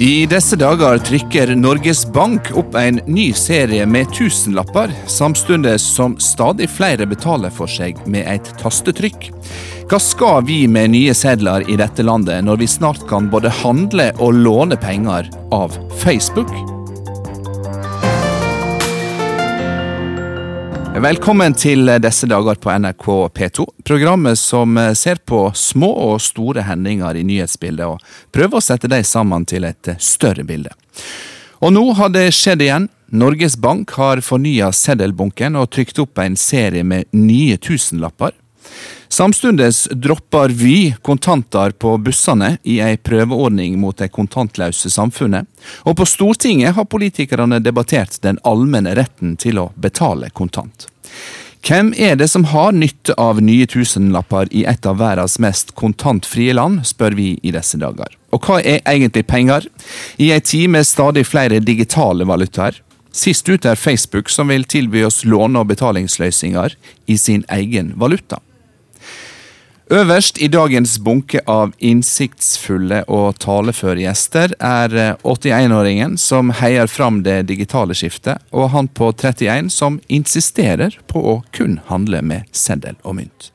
I disse dager trykker Norges Bank opp en ny serie med tusenlapper, samtidig som stadig flere betaler for seg med et tastetrykk. Hva skal vi med nye sedler i dette landet, når vi snart kan både handle og låne penger av Facebook? Velkommen til disse dager på NRK P2, programmet som ser på små og store hendinger i nyhetsbildet og prøver å sette dem sammen til et større bilde. Og nå har det skjedd igjen. Norges Bank har fornya seddelbunken og trykt opp en serie med nye tusenlapper. Samtidig dropper Vy kontanter på bussene i ei prøveordning mot det kontantløse samfunnet. Og på Stortinget har politikerne debattert den allmenne retten til å betale kontant. Hvem er det som har nytte av nye tusenlapper i et av verdens mest kontantfrie land, spør vi i disse dager. Og hva er egentlig penger? I ei tid med stadig flere digitale valutaer. Sist ut er Facebook, som vil tilby oss låne- og betalingsløsninger i sin egen valuta. Øverst i dagens bunke av innsiktsfulle og taleføre gjester er 81-åringen som heier fram det digitale skiftet, og han på 31 som insisterer på å kun handle med seddel og mynt.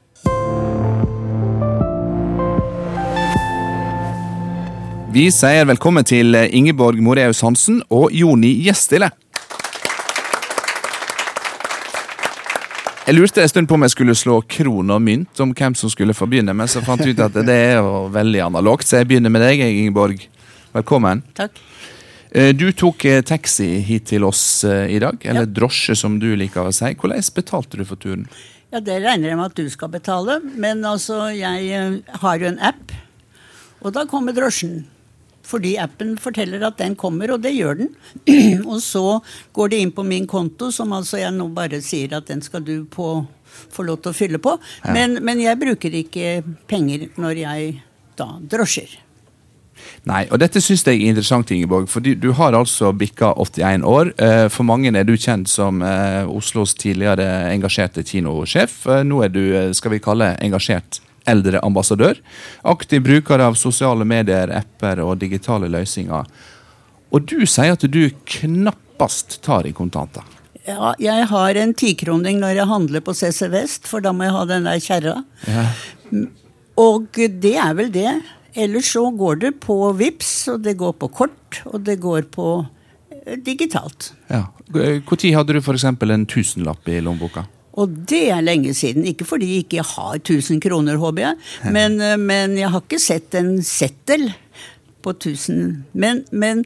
Vi sier velkommen til Ingeborg Moreus Hansen og Joni Gjestile. Jeg lurte en stund på om jeg skulle slå kron og mynt om hvem som skulle få begynne, men så fant jeg ut at det er jo veldig analogt, så jeg begynner med deg, Ingeborg. Velkommen. Takk. Du tok taxi hit til oss i dag, eller ja. drosje som du liker å si. Hvordan betalte du for turen? Ja, Det regner jeg med at du skal betale, men altså, jeg har jo en app, og da kommer drosjen. Fordi appen forteller at den kommer, og det gjør den. og så går det inn på min konto, som altså jeg nå bare sier at den skal du på, få lov til å fylle på. Ja. Men, men, jeg bruker ikke penger når jeg da drosjer. Nei, og dette syns jeg er interessant, Ingeborg. For du har altså bikka 81 år. For mange er du kjent som Oslos tidligere engasjerte kinosjef. Nå er du, skal vi kalle, engasjert eldre ambassadør. Aktiv bruker av sosiale medier, apper og digitale løsninger. Og du sier at du knappast tar i kontanter. Ja, jeg har en tikroning når jeg handler på CC Vest, for da må jeg ha den der kjerra. Ja. Og det er vel det. Ellers så går det på VIPS, og det går på kort, og det går på eh, digitalt. Ja. Når hadde du f.eks. en tusenlapp i lommeboka? Og det er lenge siden. Ikke fordi jeg ikke har 1000 kroner, håper jeg, men, eh, men jeg har ikke sett en settel på 1000. Men, men,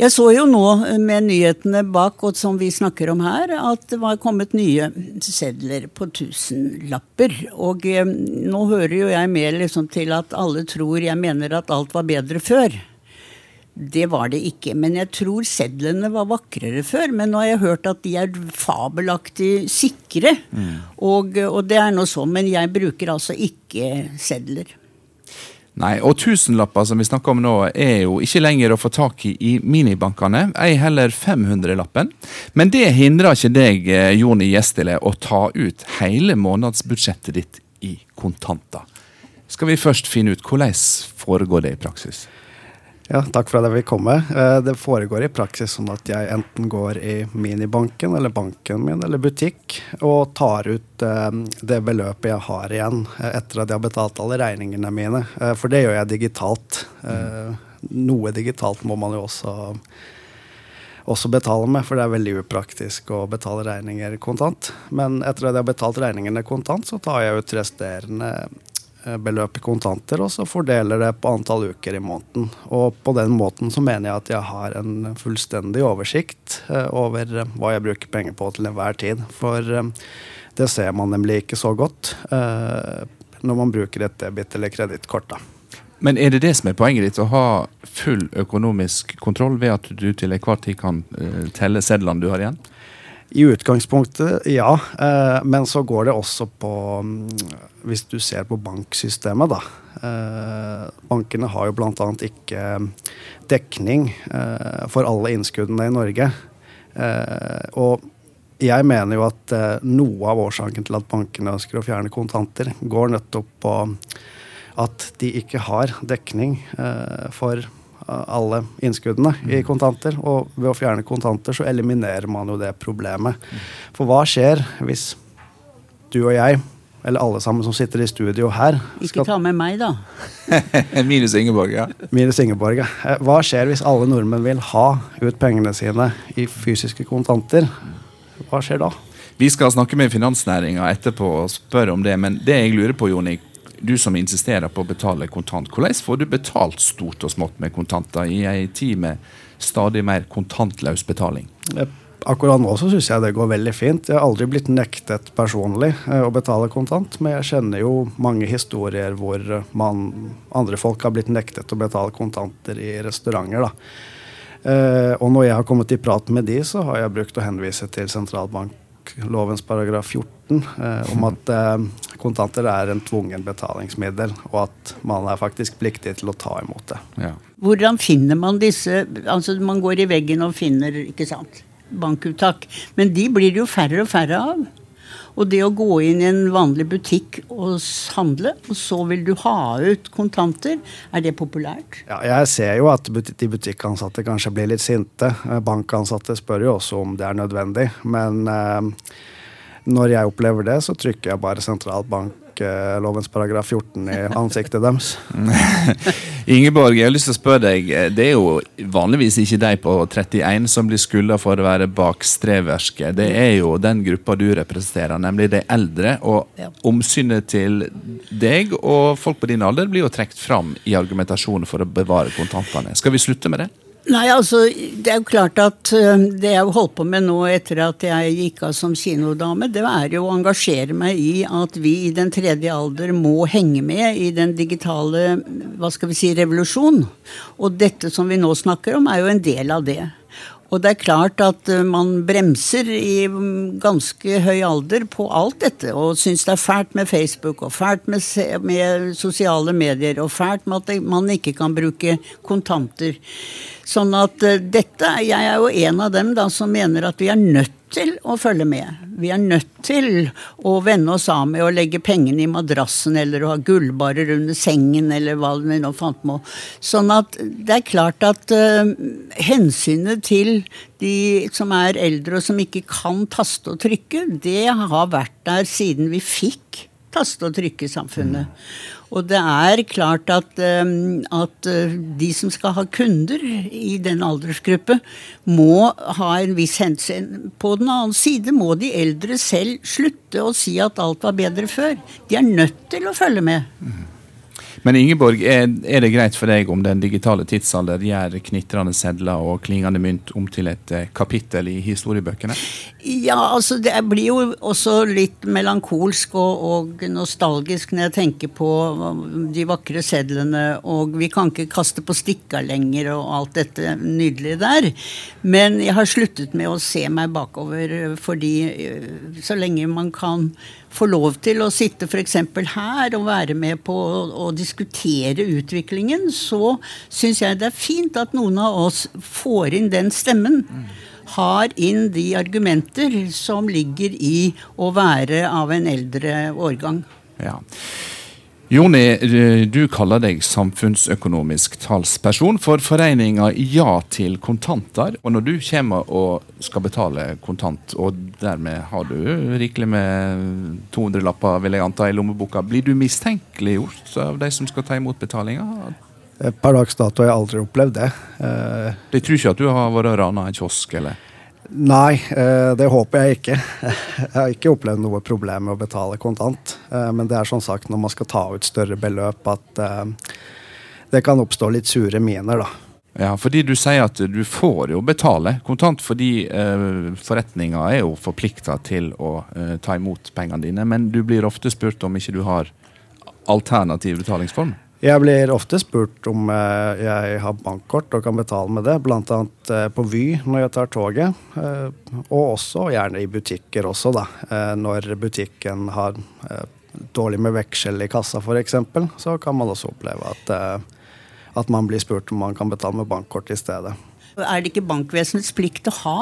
jeg så jo nå med nyhetene bak, og som vi snakker om her, at det var kommet nye sedler på tusenlapper. Og eh, nå hører jo jeg mer liksom til at alle tror jeg mener at alt var bedre før. Det var det ikke. Men jeg tror sedlene var vakrere før. Men nå har jeg hørt at de er fabelaktig sikre. Mm. Og, og, det er nå sånn. Men jeg bruker altså ikke sedler. Nei, og tusenlapper som vi snakker om nå, er jo ikke lenger å få tak i i minibankene, ei heller 500-lappen. Men det hindrer ikke deg, eh, Joni Gjestile, å ta ut hele månedsbudsjettet ditt i kontanter. Skal vi først finne ut hvordan foregår det i praksis? Ja, takk for at jeg vil komme. Eh, det foregår i praksis sånn at jeg enten går i minibanken eller banken min eller butikk og tar ut eh, det beløpet jeg har igjen eh, etter at jeg har betalt alle regningene mine. For det gjør jeg digitalt. Noe digitalt må man jo også, også betale med, for det er veldig upraktisk å betale regninger kontant. Men etter at jeg har betalt regningene kontant, så tar jeg ut resterende beløp i kontanter, og så fordeler det på antall uker i måneden. Og på den måten så mener jeg at jeg har en fullstendig oversikt eh, over eh, hva jeg bruker penger på til enhver tid. For det ser man nemlig ikke så godt når man bruker et debit- eller kredittkort. Men er det det som er poenget ditt, å ha full økonomisk kontroll ved at du til enhver tid kan telle sedlene du har igjen? I utgangspunktet, ja. Eh, men så går det også på mm, Hvis du ser på banksystemet, da. Eh, bankene har jo bl.a. ikke dekning eh, for alle innskuddene i Norge. Og jeg mener jo at noe av årsaken til at bankene ønsker å fjerne kontanter, går nettopp på at de ikke har dekning for alle innskuddene i kontanter. Og ved å fjerne kontanter så eliminerer man jo det problemet. For hva skjer hvis du og jeg, eller alle sammen som sitter i studio her Ikke ta med meg, da. Minus Ingeborg, ja. Minus Ingeborg. ja. Eh, Hva skjer hvis alle nordmenn vil ha ut pengene sine i fysiske kontanter? Hva skjer da? Vi skal snakke med finansnæringa etterpå og spørre om det, men det jeg lurer på, Joni, du som insisterer på å betale kontant, hvordan får du betalt stort og smått med kontanter i ei tid med stadig mer kontantløs betaling? Eh, Akkurat nå så syns jeg det går veldig fint. Jeg har aldri blitt nektet personlig eh, å betale kontant, men jeg kjenner jo mange historier hvor eh, man, andre folk har blitt nektet å betale kontanter i restauranter. da. Uh, og når jeg har kommet i prat med de, så har jeg brukt å henvise til sentralbanklovens paragraf 14 eh, om at eh, kontanter er en tvungen betalingsmiddel, og at man er faktisk pliktig til å ta imot det. Ja. Hvordan finner man disse Altså, man går i veggen og finner, ikke sant, bankuttak. Men de blir det jo færre og færre av. Og det å gå inn i en vanlig butikk og handle, og så vil du ha ut kontanter, er det populært? Ja, jeg ser jo at de butikkansatte kanskje blir litt sinte. Eh, Bankansatte spør jo også om det er nødvendig. Men eh, når jeg opplever det, så trykker jeg bare sentralbanklovens paragraf 14 i ansiktet deres. Ingeborg, jeg har lyst til å spørre deg. eh, Det er jo vanligvis ikke de på 31 som blir skylda for å være bak streverske. Det er jo den gruppa du representerer, nemlig de eldre. Og Ja. omsynet til deg og folk på din alder blir jo trukket fram i argumentasjonen for å bevare kontantene. Skal vi slutte med det? Nei, altså, det er jo klart at det jeg holdt på med nå etter at jeg gikk av som kinodame, det er jo å engasjere meg i at vi i den tredje alder må henge med i den digitale, hva skal vi si, revolusjon. Og dette som vi nå snakker om, er jo en del av det. Og det er klart at man bremser i mm, ganske høy alder på alt dette, og syns det er fælt med Facebook, og fælt med, med sosiale medier, og fælt med at man ikke kan bruke kontanter. Sånn at eh, dette Jeg er jo en av dem da som mener at vi er nødt til å følge med. Vi er nødt til å vende oss av med å legge pengene i madrassen eller å ha gullbarer under sengen eller hva vi nå fant på. Sånn at det er klart at uh, hensynet til de som er eldre og som ikke kan taste og trykke, det har vært der siden vi fikk taste og trykke-samfunnet. Og det er klart at, eh, at eh, de som skal ha kunder i den aldersgruppe, må ha en viss hensyn. På den annen side må de eldre selv slutte å si at alt var bedre før. De er nødt til å følge med. Men Ingeborg, er, er det greit for deg om den digitale tidsalder gjør knitrende sedler og klingende mynt om til et eh, kapittel i historiebøkene? Ja, altså det blir jo også litt melankolsk og, og nostalgisk når jeg tenker på de vakre sedlene, og vi kan ikke kaste på stikka lenger og alt dette nydelige der. Men jeg har sluttet med å se meg bakover, fordi eh, så lenge man kan få lov til å sitte f.eks. her og være med på å, å diskutere utviklingen, så syns jeg det er fint at noen av oss får inn den stemmen har inn de argumenter som ligger i å være av en eldre årgang. Ja. Joni, eh, du kaller deg samfunnsøkonomisk talsperson for foreninga Ja til kontanter. Og når du kommer og skal betale kontant, og dermed har du rikelig med 200-lapper, vil jeg anta, i lommeboka, blir du mistenkeliggjort av de som skal ta imot betalinga? Eh, Per dags dato har jeg aldri opplevd det. Eh, De tror ikke at du har vært rana en kiosk, eller? Nei, eh, det håper jeg ikke. Jeg har ikke opplevd noe problem med å betale kontant. Eh, Men det er som sagt når man skal ta ut større beløp at eh, det kan oppstå litt sure miner, da. Ja, fordi du sier at du får jo betale kontant fordi eh, forretninga er jo forplikta til å ta imot pengene dine, men du blir ofte spurt om ikke du har alternativ betalingsform. Jeg blir ofte spurt om eh, jeg har bankkort og kan betale med det, bl.a. Eh, på Vy når jeg tar toget. Eh, og også gjerne i butikker også, da. Når butikken har dårlig med veksel i kassa f.eks., så kan man også oppleve at, at man blir spurt om man kan betale med bankkort i stedet. Er det ikke bankvesenets plikt å ha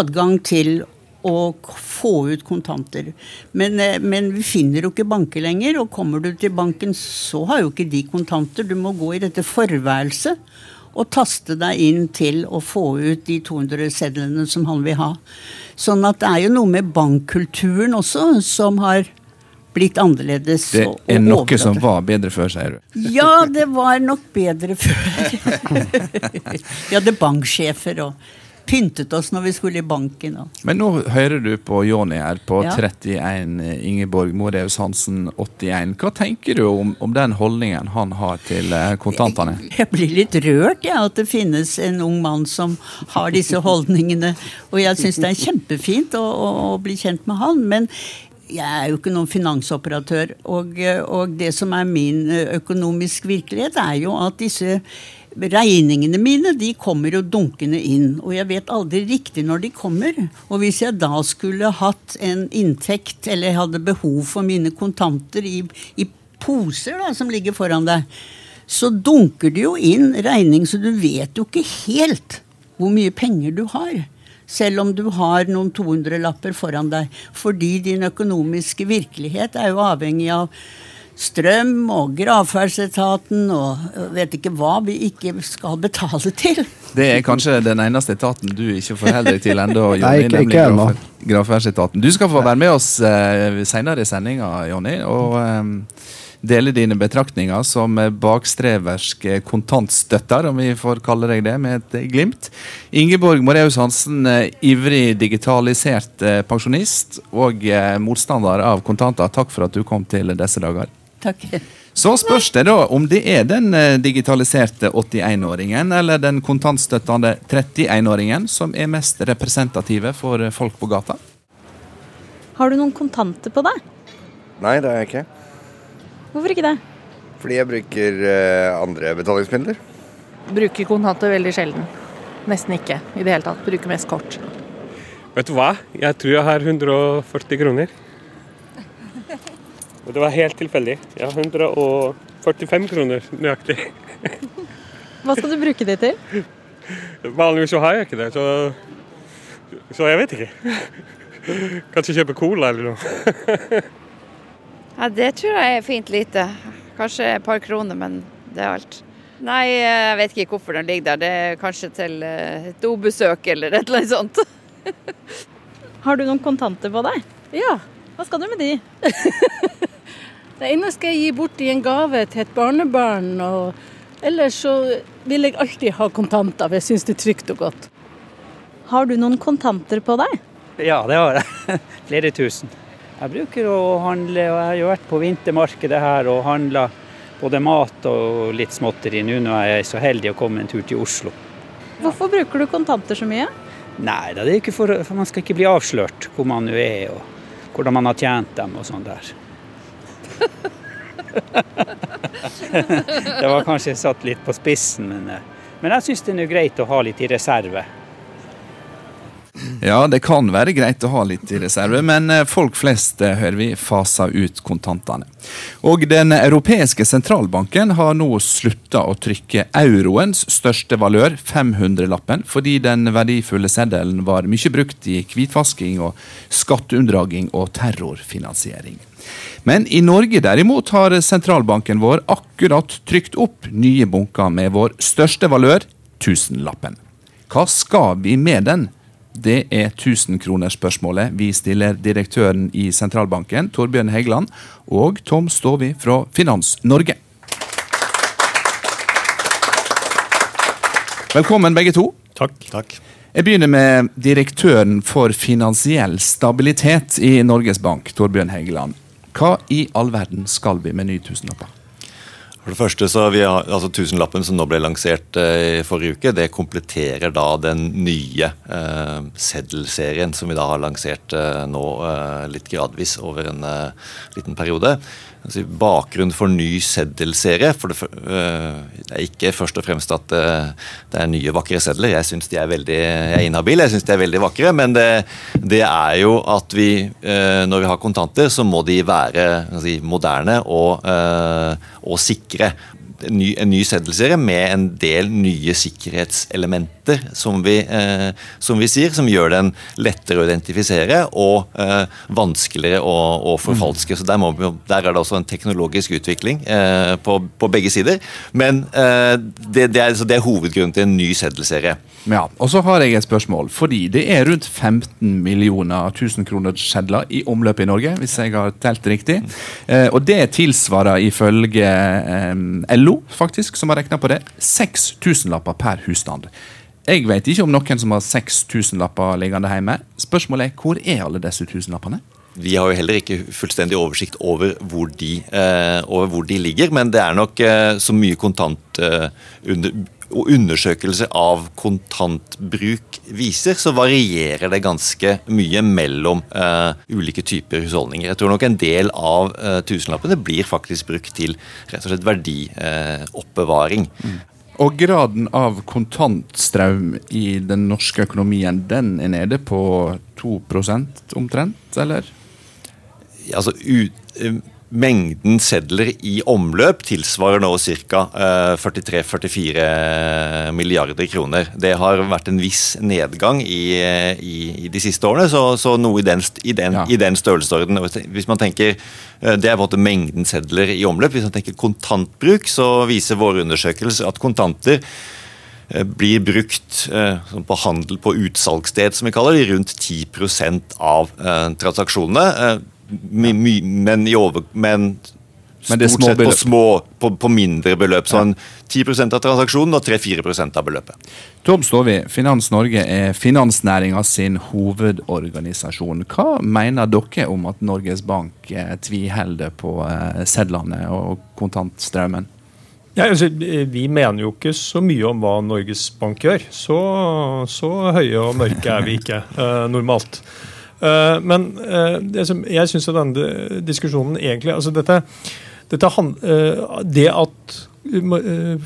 adgang til å få ut kontanter? Men, eh, men vi finner jo ikke banker lenger, og kommer du til banken, så har jo ikke de kontanter. Du må gå i dette forværelset og taste deg inn til å få ut de 200 sedlene som han vil ha. Sånn at det er jo noe med bankkulturen også som har blitt annerledes. Det er noe som var bedre før, sier du? Ja, det var nok bedre før. Vi hadde banksjefer og pyntet oss når vi skulle i banken. Men nå hører du på Jonny her på ja. 31, Ingeborg Moreus Hansen 81. Hva tenker du om, om den holdningen han har til eh, kontantene? Jeg, jeg blir litt rørt, ja, at det finnes en ung mann som har disse holdningene. Og jeg syns det er kjempefint å, å, å bli kjent med han. Men jeg er jo ikke noen finansoperatør. Og, og, det som er min økonomisk virkelighet, er jo at disse regningene mine de kommer jo dunkende inn. Og jeg vet aldri riktig når de kommer. Og hvis jeg da skulle hatt en inntekt, eller hadde behov for mine kontanter i, i poser da, som ligger foran deg, så dunker det jo inn regning, så du vet jo ikke helt hvor mye penger du har selv om du har noen 200-lapper foran deg. Fordi din økonomiske virkelighet er jo avhengig av strøm og gravferdsetaten og vet ikke hva vi ikke skal betale til. Det er kanskje den eneste etaten du ikke forholder deg til ennå, Jonny. Nemlig gravferdsetaten. Du skal få være med oss uh, senere i sendinga, Jonny. og... Um, dele dine betraktninger som bakstreversk kontantstøtter, om vi får kalle deg det, med et glimt. Ingeborg Moreus Hansen, ivrig digitalisert eh, pensjonist og eh, motstander av kontanter. Takk for at du kom til disse dager. Takk. Så spørs det da om det er den eh, digitaliserte 81-åringen eller den kontantstøttende 31-åringen som er mest representative for folk på gata. Har du noen kontanter på deg? Nei, det har jeg ikke. Hvorfor ikke det? Fordi jeg bruker uh, andre betalingsmidler. Bruker kontanter veldig sjelden. Nesten ikke i det hele tatt. Bruker mest kort. Vet du hva? Jeg tror jeg har 140 kroner. Og det var helt tilfeldig. Ja, 145 kroner nøyaktig. Hva skal du bruke det til? Vanligvis så har jeg ikke det, så, så jeg vet ikke. Kanskje kjøpe cola eller noe. Ja, Det tror jeg er fint lite. Kanskje et par kroner, men det er alt. Nei, jeg vet ikke hvorfor den ligger der. Det er kanskje til et eh, dobesøk eller et eller annet sånt. Har du noen kontanter på deg? Ja. Hva skal du med de? det ene skal jeg gi bort i en gave til et barnebarn. og Ellers så vil jeg alltid ha kontanter, for jeg syns det er trygt og godt. Har du noen kontanter på deg? Ja, det har jeg. Flere tusen. Jeg bruker å handle, og jeg har jo vært på vintermarkedet her og handla både mat og litt småtteri nå når jeg er så heldig å komme en tur til Oslo. Hvorfor bruker du kontanter så mye? Nei, det er ikke for, for man skal ikke bli avslørt hvor man nå er og hvordan man har tjent dem og sånn der. Det var kanskje satt litt på spissen, men, eh, men jeg syns det er greit å ha litt i reserve. Ja, det kan være greit å ha litt i reserve, men eh, folk flest, eh, hører vi, faser ut kontantene. Og Den europeiske sentralbanken har nå slutta å trykke euroens største valør, 500-lappen, fordi den verdifulle seddelen var mye brukt i hvitvasking og skatteunndraging og terrorfinansiering. Men i Norge derimot har sentralbanken vår akkurat trykt opp nye bunker med vår største valør, tusenlappen. Hva skal vi med den? Det er 1000-kronersspørsmålet vi stiller direktøren i sentralbanken, Torbjørn Heggeland, og Tom Stovi fra Finans Norge. Velkommen, begge to. Takk. Takk. Jeg begynner med direktøren for finansiell stabilitet i Norges Bank, Torbjørn Heggeland. Hva i all verden skal vi med nye tusenlapper? For det første så vi har, altså Tusenlappen som nå ble lansert eh, i forrige uke, det kompletterer da den nye eh, seddelserien som vi da har lansert eh, nå eh, litt gradvis over en eh, liten periode. Altså, bakgrunn for ny seddelserie for det, uh, det, er ikke først og fremst at uh, det er nye, vakre sedler. Jeg syns de er veldig jeg er inhabil, jeg syns de er veldig vakre. Men det, det er jo at vi, uh, når vi har kontanter, så må de være si, moderne og, og sikre. En ny, en ny seddelserie med en del nye sikkerhetselementer etiketter, som vi, eh, som vi sier, som gjør den lettere å identifisere og eh, vanskeligere å, å forfalske. Så der, må der, er det også en teknologisk utvikling eh, på, på, begge sider. Men eh, det, det, er, det, er, hovedgrunnen til en ny seddelserie. Ja, og så har jeg et spørsmål. Fordi det er rundt 15 millioner 1000 kroner sedler i omløp i Norge, hvis jeg har telt riktig. Eh, og det tilsvarer ifølge eh, LO, faktisk, som har regna på det, 6000-lapper per husstand. Jeg vet ikke om noen som har 6000-lapper liggende hjemme. Spørsmålet er hvor er alle disse tusenlappene? Vi har jo heller ikke fullstendig oversikt over hvor de, eh, over hvor de ligger, men det er nok eh, så mye kontant eh, under, undersøkelser av kontantbruk viser, så varierer det ganske mye mellom uh, ulike typer husholdninger. Jeg tror nok en del av uh, tusenlappene blir faktisk brukt til rett og slett verdioppbevaring. Uh, mm. Og graden av kontantstrøm i den norske økonomien, den er nede på 2% omtrent, eller? Altså, ut, Mengden sedler i omløp tilsvarer nå ca. 43-44 milliarder kroner. Det har vært en viss nedgang i, i, i de siste årene, så, så noe i den, i den, ja. den størrelsesorden. Hvis man tenker, eh, Det er på en måte mengden sedler i omløp. Hvis man tenker kontantbruk, så viser våre undersøkelser at kontanter eh, blir brukt eh, på handel på utsalgssted, som vi kaller det, rundt 10% av eh, my, men, i over, men men stort sett på, små, på, på, mindre beløp. Sånn 10 av transaksjonen og 3-4% av beløpet. Tom Stovi, Finans Norge er finansnæringa sin hovedorganisasjon. Hva mener dere om at Norges Bank eh, tviholder på eh, sedlene og kontantstrømmen? Ja, altså, vi mener jo ikke så mye om hva Norges Bank gjør. Så, så høye og mørke er vi ikke uh, normalt. Eh, men eh, det, som, jeg syns denne diskusjonen egentlig altså dette, dette, eh, Det at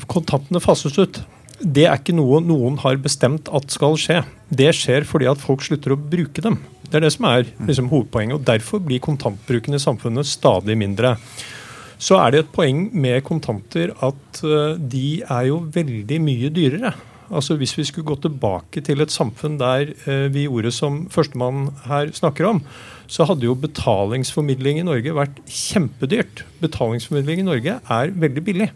kontantene fases ut, det er ikke noe noen har bestemt at skal skje. Det skjer fordi at folk slutter å bruke dem. Det er det som er liksom, hovedpoenget. og Derfor blir kontantbruken i samfunnet stadig mindre. Så er det et poeng med kontanter at de er jo veldig mye dyrere. Altså Hvis vi skulle gå tilbake til et samfunn der eh, vi gjorde som førstemann her snakker om, så hadde jo betalingsformidling i Norge vært kjempedyrt. Betalingsformidling i Norge er veldig billig.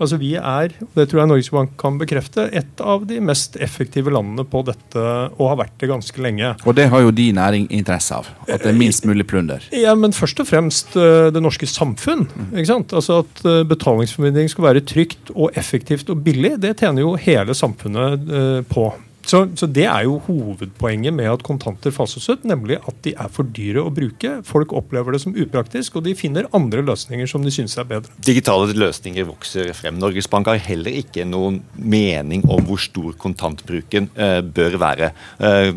Altså Vi er, og det tror jeg Norges Bank kan bekrefte, et av de mest effektive landene på dette, og har vært det ganske lenge. Og det har jo de næring interesse av? At det er minst mulig plunder? Ja, men først og fremst uh, det norske samfunn. ikke sant? Altså At uh, betalingsformidling skal være trygt og effektivt og billig, det tjener jo hele samfunnet på. Så, så, Det er jo hovedpoenget med at kontanter fases ut, nemlig at de er for dyre å bruke. Folk opplever det som upraktisk, og de finner andre løsninger som de synes er bedre. Digitale løsninger vokser frem. Norges Bank har heller ikke noen mening om hvor stor kontantbruken eh, bør være. Eh,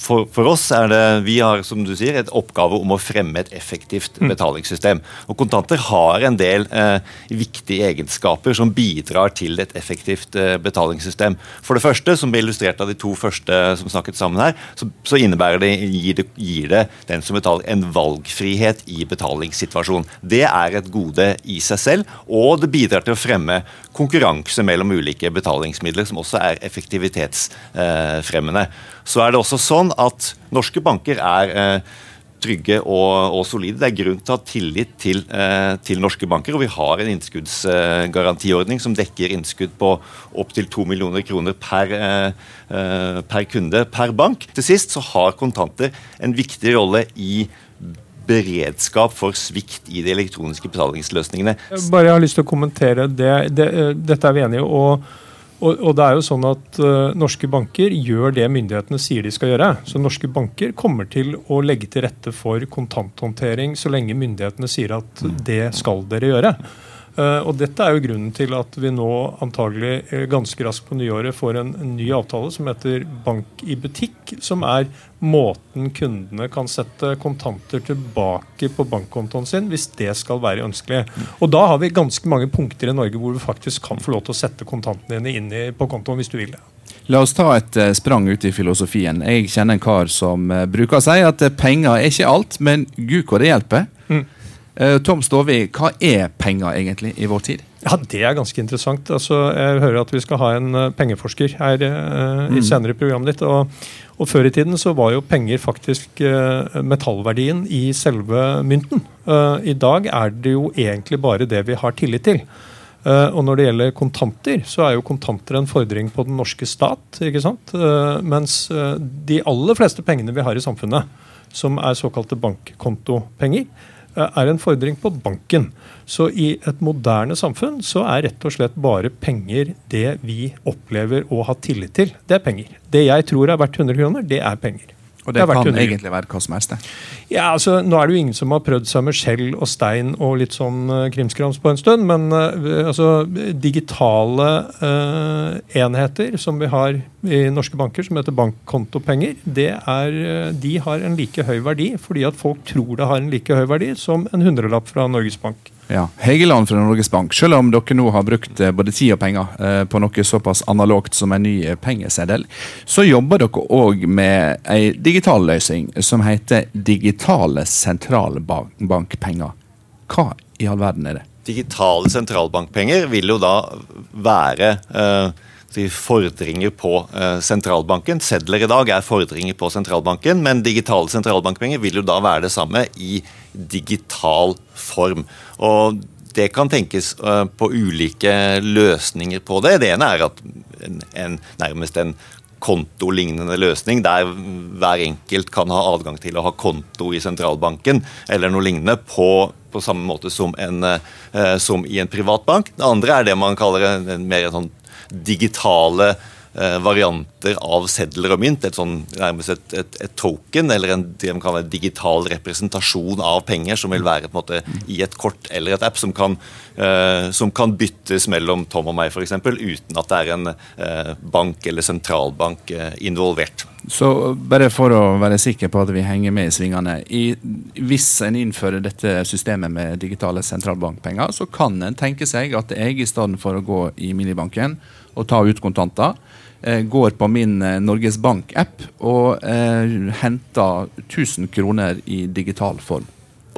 for, for, oss er det Vi har som du sier, et oppgave om å fremme et effektivt mm. betalingssystem. Og Kontanter har en del eh, viktige egenskaper som bidrar til et effektivt eh, betalingssystem. For det første, som ble illustrert av de to første som snakket sammen her, så, så innebærer det gir, det gir, det den som betaler, en valgfrihet i betalingssituasjonen. Det er et gode i seg selv, og det bidrar til å fremme konkurranse mellom ulike betalingsmidler, som også er effektivitetsfremmende. Så er det også sånn at norske banker er eh, trygge og, og, solide. Det er grunn til å ha tillit til, eh, til, norske banker. Og vi har en innskuddsgarantiordning som dekker innskudd på opptil 2 millioner kroner per, eh, per, kunde per bank. Til sist så har kontanter en viktig rolle i beredskap for svikt i de elektroniske betalingsløsningene. Bare jeg har lyst til å kommentere det. det dette er vi enige i. Og, og, det er jo sånn at uh, Norske banker gjør det myndighetene sier de skal gjøre. Så norske banker kommer til å legge til rette for kontanthåndtering så lenge myndighetene sier at det skal dere gjøre. Uh, og Dette er jo grunnen til at vi nå antagelig uh, ganske raskt på nyåret får en, ny avtale som heter Bank i butikk, som er måten kundene kan sette kontanter tilbake på bankkontoen sin hvis det skal være ønskelig. Og Da har vi ganske mange punkter i Norge hvor du faktisk kan få lov til å sette kontantene dine inn på kontoen hvis du vil det. La oss ta et uh, sprang ut i filosofien. Jeg kjenner en kar som bruker å si at penger er ikke alt, men gud hvor det hjelper. Mm. Tom Stovi, hva er penger egentlig i vår tid? Ja, Det er ganske interessant. Altså, jeg hører at vi skal ha en uh, pengeforsker her uh, i Mm. senere programmet ditt. Og, og Før i tiden så var jo penger faktisk uh, metallverdien i selve mynten. Uh, I dag er det jo egentlig bare det vi har tillit til. Og når det gjelder kontanter, så er jo kontanter en fordring på den norske stat. ikke sant? Mens de aller fleste pengene vi har i samfunnet, som er såkalte bankkontopenger, er en fordring på banken. Så i et moderne samfunn så er rett og slett bare penger det vi opplever å ha tillit til. Det er penger. Det jeg tror er verdt 100 kroner, det er penger. Og det det kan 100. egentlig være hva som helst. det. Ja, altså, Nå er det jo ingen som har prøvd seg med skjell og stein og litt sånn uh, krimskrams på en stund, men uh, altså, digitale uh, enheter som vi har i norske banker, som heter bankkontopenger, det er, de har en like høy verdi fordi at folk tror det har en like høy verdi som en hundrelapp fra Norges Bank. Ja, Hegeland fra Norges Bank, selv om dere nå har brukt eh, både tid og penger eh, på noe såpass analogt som en ny eh, pengeseddel, så jobber dere òg med ei digital løsning som heter digitale sentralbankpenger. Hva i all verden er det? Digitale sentralbankpenger vil jo da være eh, fordringer på eh, sentralbanken. Sedler i dag er fordringer på sentralbanken, men digitale sentralbankpenger vil jo da være det samme i digital form. Og det kan tenkes eh, på ulike løsninger på det. Det ene er at en, en, nærmest en kontolignende løsning, der hver enkelt kan ha adgang til å ha konto i sentralbanken eller noe lignende på, på samme måte som, en, eh, som i en privatbank. Det andre er det man kaller en, en mer sånn digitale eh, varianter av sedler og mynt. Et sånn, nærmest et, et, et token, eller en en digital representasjon av penger, som vil være måte i et kort eller et app, som kan, eh, som kan byttes mellom Tom og meg, f.eks., uten at det er en eh, bank eller sentralbank eh, involvert. Så bare for å være sikker på at vi henger med i svingene. I, hvis en innfører dette systemet med digitale sentralbankpenger, så kan en tenke seg at jeg i stedet for å gå i minibanken og ta ut kontanter, eh, går på min eh, Norges Bank-app og eh, henter 1000 kroner i digital form.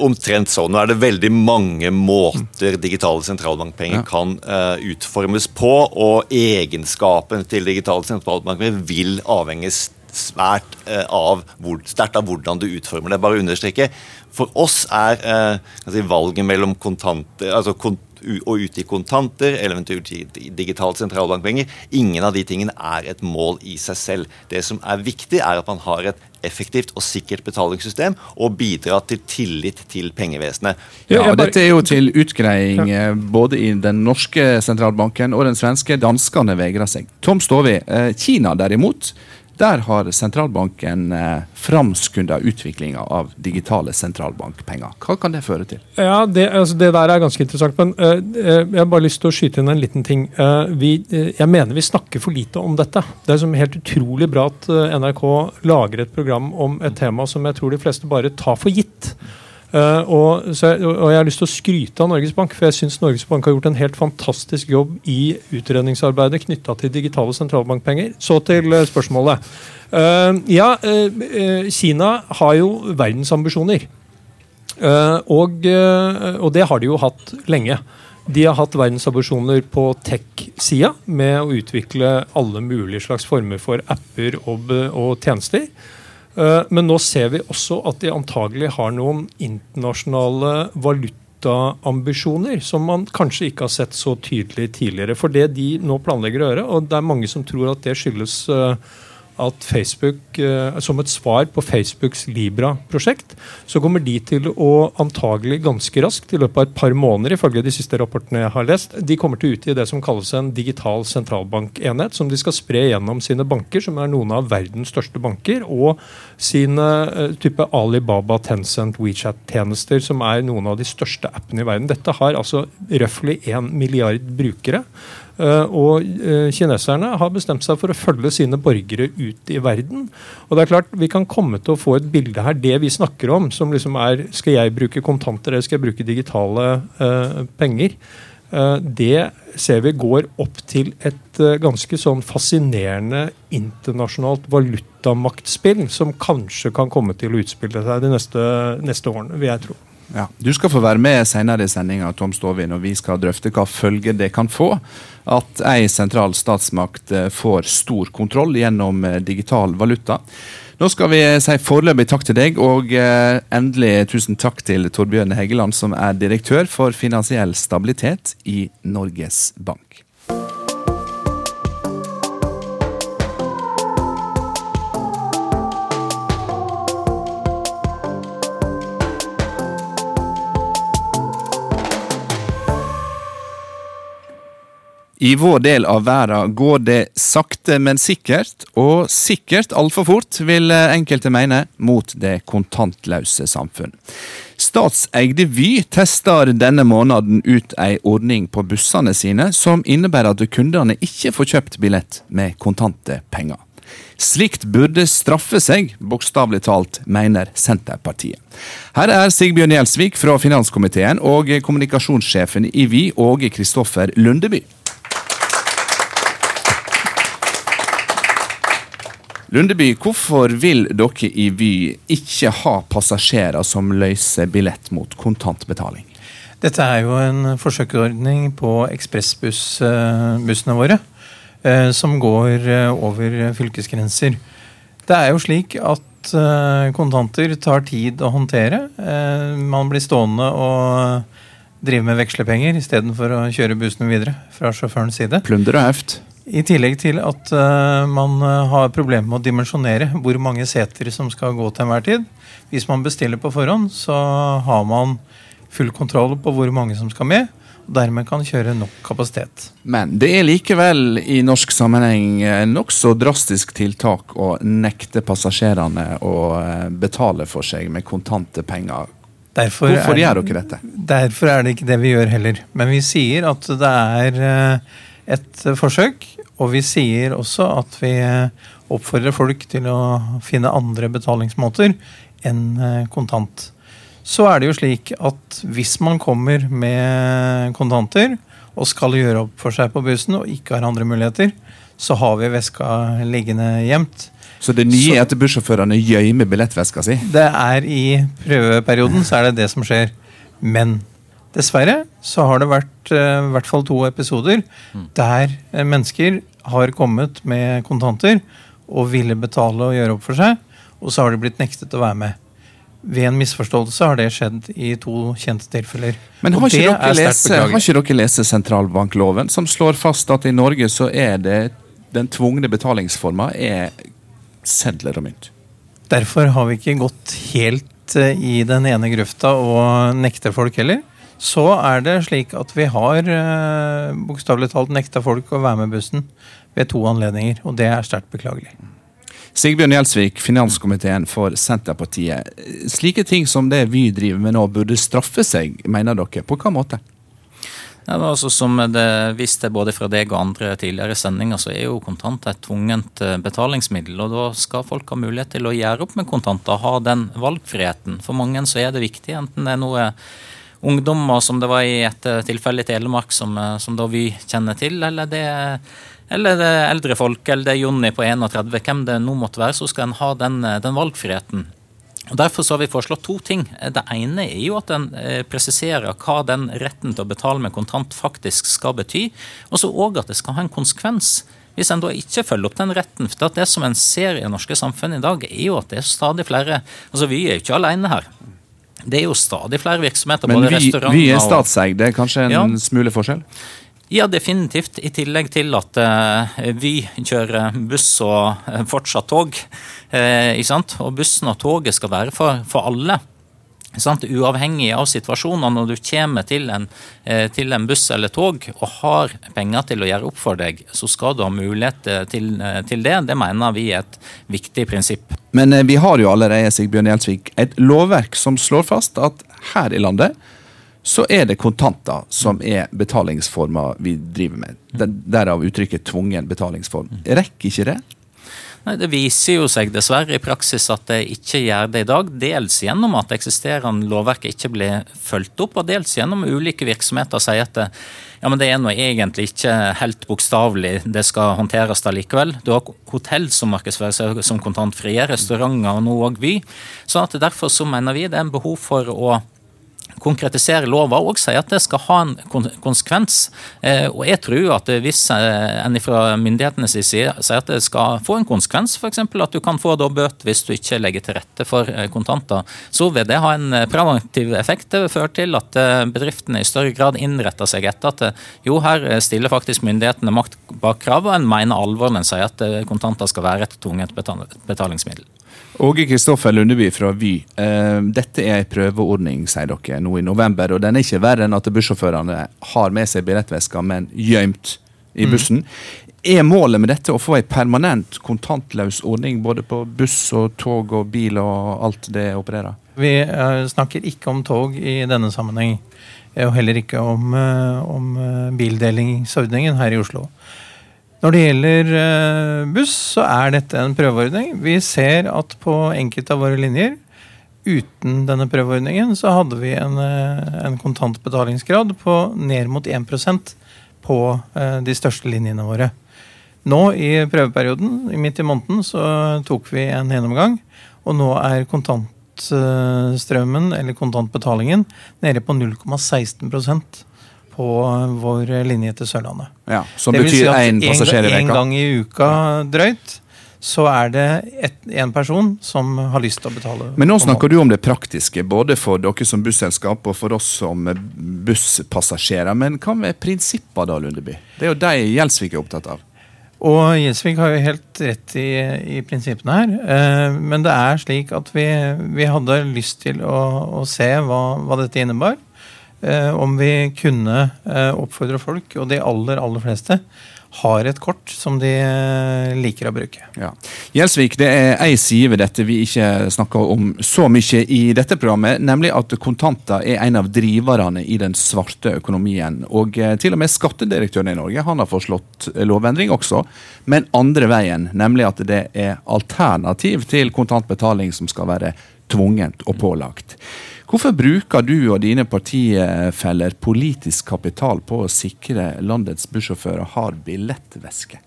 Omtrent sånn. Nå er det veldig mange måter digitale sentralbankpenger Ja. kan uh, utformes på, og egenskapen til digitale sentralbankpenger vil avhenge svært uh, av hvor, sterkt av hvordan du utformer det. Bare understreke. For oss er uh, si, valget mellom kontanter, altså kont u- ute i kontanter eller eventuelt i digitalt sentralbankpenger, ingen av de tingene er et mål i seg selv. Det som er viktig, er at man har et effektivt og sikkert betalingssystem og bidrar til tillit til pengevesenet. Ja, og Dette er jo til utgreiing eh, både i den norske sentralbanken og den svenske. Danskene vegrer seg. Tom Stovi, eh, Kina derimot, der har sentralbanken eh, framskunda utviklinga av digitale sentralbankpenger. Hva kan det føre til? Ja, det, altså det der er ganske interessant. Men eh, jeg har bare lyst til å skyte inn en liten ting. Uh, vi, uh, jeg mener vi snakker for lite om dette. Det er som helt utrolig bra at NRK lager et program om et tema som jeg tror de fleste bare tar for gitt. Eh, og, så, og jeg har lyst til å skryte av Norges Bank, for jeg syns Norges Bank har gjort en helt fantastisk jobb i utredningsarbeidet knytta til digitale sentralbankpenger. Så til eh, spørsmålet. Uh, ja, eh, Kina har jo verdensambisjoner. Og, og det har de jo hatt lenge. De har hatt verdensambisjoner på tech-sida med å utvikle alle mulige slags former for apper og, og tjenester. Eh, Men nå ser vi også at de antagelig har noen internasjonale valutaambisjoner som man kanskje ikke har sett så tydelig tidligere. For det de nå planlegger å gjøre, og det er mange som tror at det skyldes eh, at Facebook, eh, som et svar på Facebooks Libra-prosjekt, så kommer de til å antagelig ganske raskt, i løpet av et par måneder, ifølge de siste rapportene jeg har lest, de kommer til å utgi det som kalles en digital sentralbankenhet, som de skal spre gjennom sine banker, som er noen av verdens største banker, og sine eh, type Alibaba, Tencent, WeChat-tjenester, som er noen av de største appene i verden. Dette har altså røftlig én milliard brukere. Uh, og uh, kineserne har bestemt seg for å følge sine borgere ut i verden. Og det er klart, Vi kan komme til å få et bilde her, det vi snakker om, som liksom er Skal jeg bruke kontanter eller skal jeg bruke digitale uh, penger? Det ser vi går opp til et ganske sånn fascinerende internasjonalt valutamaktspill, som kanskje kan komme til å utspille seg de neste, neste årene, vil jeg tro. Ja, Du skal få være med senere i sendinga Tom Stovin, og vi skal drøfte hva følger det kan få at ei sentral statsmakt eh, får stor kontroll gjennom eh, digital valuta. Nå skal vi si foreløpig takk til deg, og eh, endelig tusen takk til Torbjørn Heggeland, som er direktør for finansiell stabilitet i Norges Bank. I vår del av verden går det sakte, men sikkert, og sikkert altfor fort, vil enkelte mene, mot det kontantløse samfunn. Statseide Vy tester denne måneden ut ei ordning på bussene sine som innebærer at kundene ikke får kjøpt billett med kontante penger. Slikt burde straffe seg, bokstavelig talt, mener Senterpartiet. Her er Sigbjørn Gjelsvik fra finanskomiteen og kommunikasjonssjefen i Vy, Åge Kristoffer Lundeby. Lundeby, hvorfor vil dere i Vy ikke ha passasjerer som løser billett mot kontantbetaling? Dette er jo en forsøksordning på ekspressbussene våre. Eh, som går eh, over fylkesgrenser. Det er jo slik at eh, kontanter tar tid å håndtere. Man blir stående og drive med vekslepenger istedenfor å kjøre bussene videre fra sjåførens side. Plunder og heft. I tillegg til at uh, man uh, har problemer med å dimensjonere hvor mange seter som skal gå til enhver tid. Hvis man bestiller på forhånd, så har man full kontroll på hvor mange som skal med. og Dermed kan kjøre nok kapasitet. Men det er likevel i norsk sammenheng eh, nokså drastisk tiltak å nekte passasjerene å betale for seg med kontante penger. Derfor Hvorfor gjør dere dette? Derfor er det ikke det vi gjør heller. Men vi sier at det er et forsøk. Og vi sier også at vi oppfordrer folk til å finne andre betalingsmåter enn eh, kontant. Så er det jo slik at hvis man kommer med kontanter og skal gjøre opp for seg på bussen og ikke har andre muligheter, så har vi veska liggende gjemt. Så det nye er at bussjåførene gjemmer billettveska si? Det er i prøveperioden så er det det som skjer. Men Dessverre så har det vært uh, i hvert fall to episoder mm. der uh, mennesker har kommet med kontanter og ville betale og gjøre opp for seg, og så har de blitt nektet å være med. Ved en misforståelse har det skjedd i to kjente tilfeller. Men har ikke, dere lese, har ikke dere lest sentralbankloven, som slår fast at i Norge så er det den tvungne betalingsforma er sedler og mynt? Derfor har vi ikke gått helt uh, i den ene grøfta og nekter folk heller så er det slik at vi har eh, bokstavelig talt nekta folk å være med bussen ved to anledninger. Og det er sterkt beklagelig. Sigbjørn Gjelsvik, finanskomiteen for Senterpartiet. Slike ting som det vi driver med nå, burde straffe seg, mener dere. På hvilken måte? Ja, altså, som det viste både fra deg og andre tidligere sendinger, så er jo kontant et tvungent eh, betalingsmiddel. og Da skal folk ha mulighet til å gjøre opp med kontanter, ha den valgfriheten. For mange så er det viktig, enten det er noe ungdommer, som det var i et eh, tilfelle i Telemark, som, eh, som da vi kjenner til, eller det, eller det eldre folk, eller det er Jonny på 31, hvem det nå måtte være, så skal en ha den, eh, den valgfriheten. Og Derfor så har vi foreslått to ting. Det ene er jo at en presiserer hva den retten til å betale med kontant faktisk skal bety, og så òg at det skal ha en konsekvens hvis en da ikke følger opp den retten. For det som en ser i det norske samfunnet i dag, er jo at det er stadig flere altså Vi er jo ikke alene her. Det er jo stadig flere virksomheter. Men både vi, vi er statseid, det er kanskje en ja. smule forskjell? Ja, definitivt. I tillegg til at uh, Vy kjører buss og uh, fortsatt tog. Uh, og bussen og toget skal være for, for alle. Sant? Uavhengig av situasjoner. Når du kommer til en, eh, til en, buss eller tog og har penger til å gjøre opp for deg, så skal du ha mulighet eh, til, eh, til det. Det mener vi er et viktig prinsipp. Men vi har jo allerede Sigbjørn Gjelsvik, et lovverk som slår fast at her i landet så er det kontanter som er betalingsformer vi driver med. Derav uttrykket tvungen betalingsform. Rekker ikke det? Nei, Det viser jo seg dessverre i praksis at det ikke gjør det i dag. Dels gjennom at eksisterende lovverk ikke blir fulgt opp, og dels gjennom ulike virksomheter sier at det, ja, men det er nå egentlig ikke helt bokstavelig, det skal håndteres da likevel. Du har hotell som markedsfører seg som kontantfrie, restauranter og nå òg Vy. Så at derfor så mener vi det er en behov for å konkretisere lova og sier at det skal ha en konsekvens. Eh, og jeg tror at hvis eh, en fra myndighetenes side sier at det skal få en konsekvens, f.eks. at du kan få da bøter hvis du ikke legger til rette for eh, kontanter, så vil det ha en preventiv effekt. Det vil føre til at bedriftene i større grad innretter seg etter at jo, her stiller faktisk myndighetene makt bak krav, og en mener alvor når en sier at kontanter skal være et tvunget betalingsmiddel. Åge Kristoffer Lundeby fra Vy. Eh, dette er en prøveordning, sier dere, nå i november. Og den er ikke verre enn at bussjåførene har med seg billettveska, men gjemt i mm. bussen. Mm. Er målet med dette å få en permanent kontantløs ordning både på buss og tog og bil og alt det opererer? Vi uh, snakker ikke om tog i denne sammenheng. Og heller ikke om, uh, om bildelingsordningen her i Oslo. Når det gjelder eh, buss, så er dette en prøveordning. Vi ser at på enkelte av våre linjer uten denne prøveordningen så hadde vi en, eh, en kontantbetalingsgrad på ned mot 1% på eh, de største linjene våre. Nå i prøveperioden, midt i måneden, så tok vi en gjennomgang. Og nå er kontantstrømmen, eller kontantbetalingen, nede på 0,16 på vår linje til Sørlandet. Ja, Som det betyr én si passasjer i veka? En gang i uka drøyt så er det én person som har lyst til å betale. Men nå snakker du om det praktiske, både for dere som busselskap og for oss som busspassasjerer. Men hva med prinsippene da, Lundeby? Det er jo de Gjelsvik er opptatt av. Og Gjelsvik har jo helt rett i, i, prinsippene her. Eh, men det er slik at vi, vi hadde lyst til å, å se hva, hva, dette innebar. Eh, om vi kunne eh, oppfordre folk, og de aller, aller fleste, har et kort som de eh, liker å bruke. Ja. Gjelsvik, det er ei side ved dette vi ikke snakker om så mye i dette programmet, nemlig at kontanter er en av driverne i den svarte økonomien. Og til og med skattedirektøren i Norge han har foreslått lovendring også, men andre veien, nemlig at det er alternativ til kontantbetaling som skal være tvungent og pålagt. Hvorfor bruker du og dine partifeller politisk kapital på å sikre landets bussjåfører har billettveske?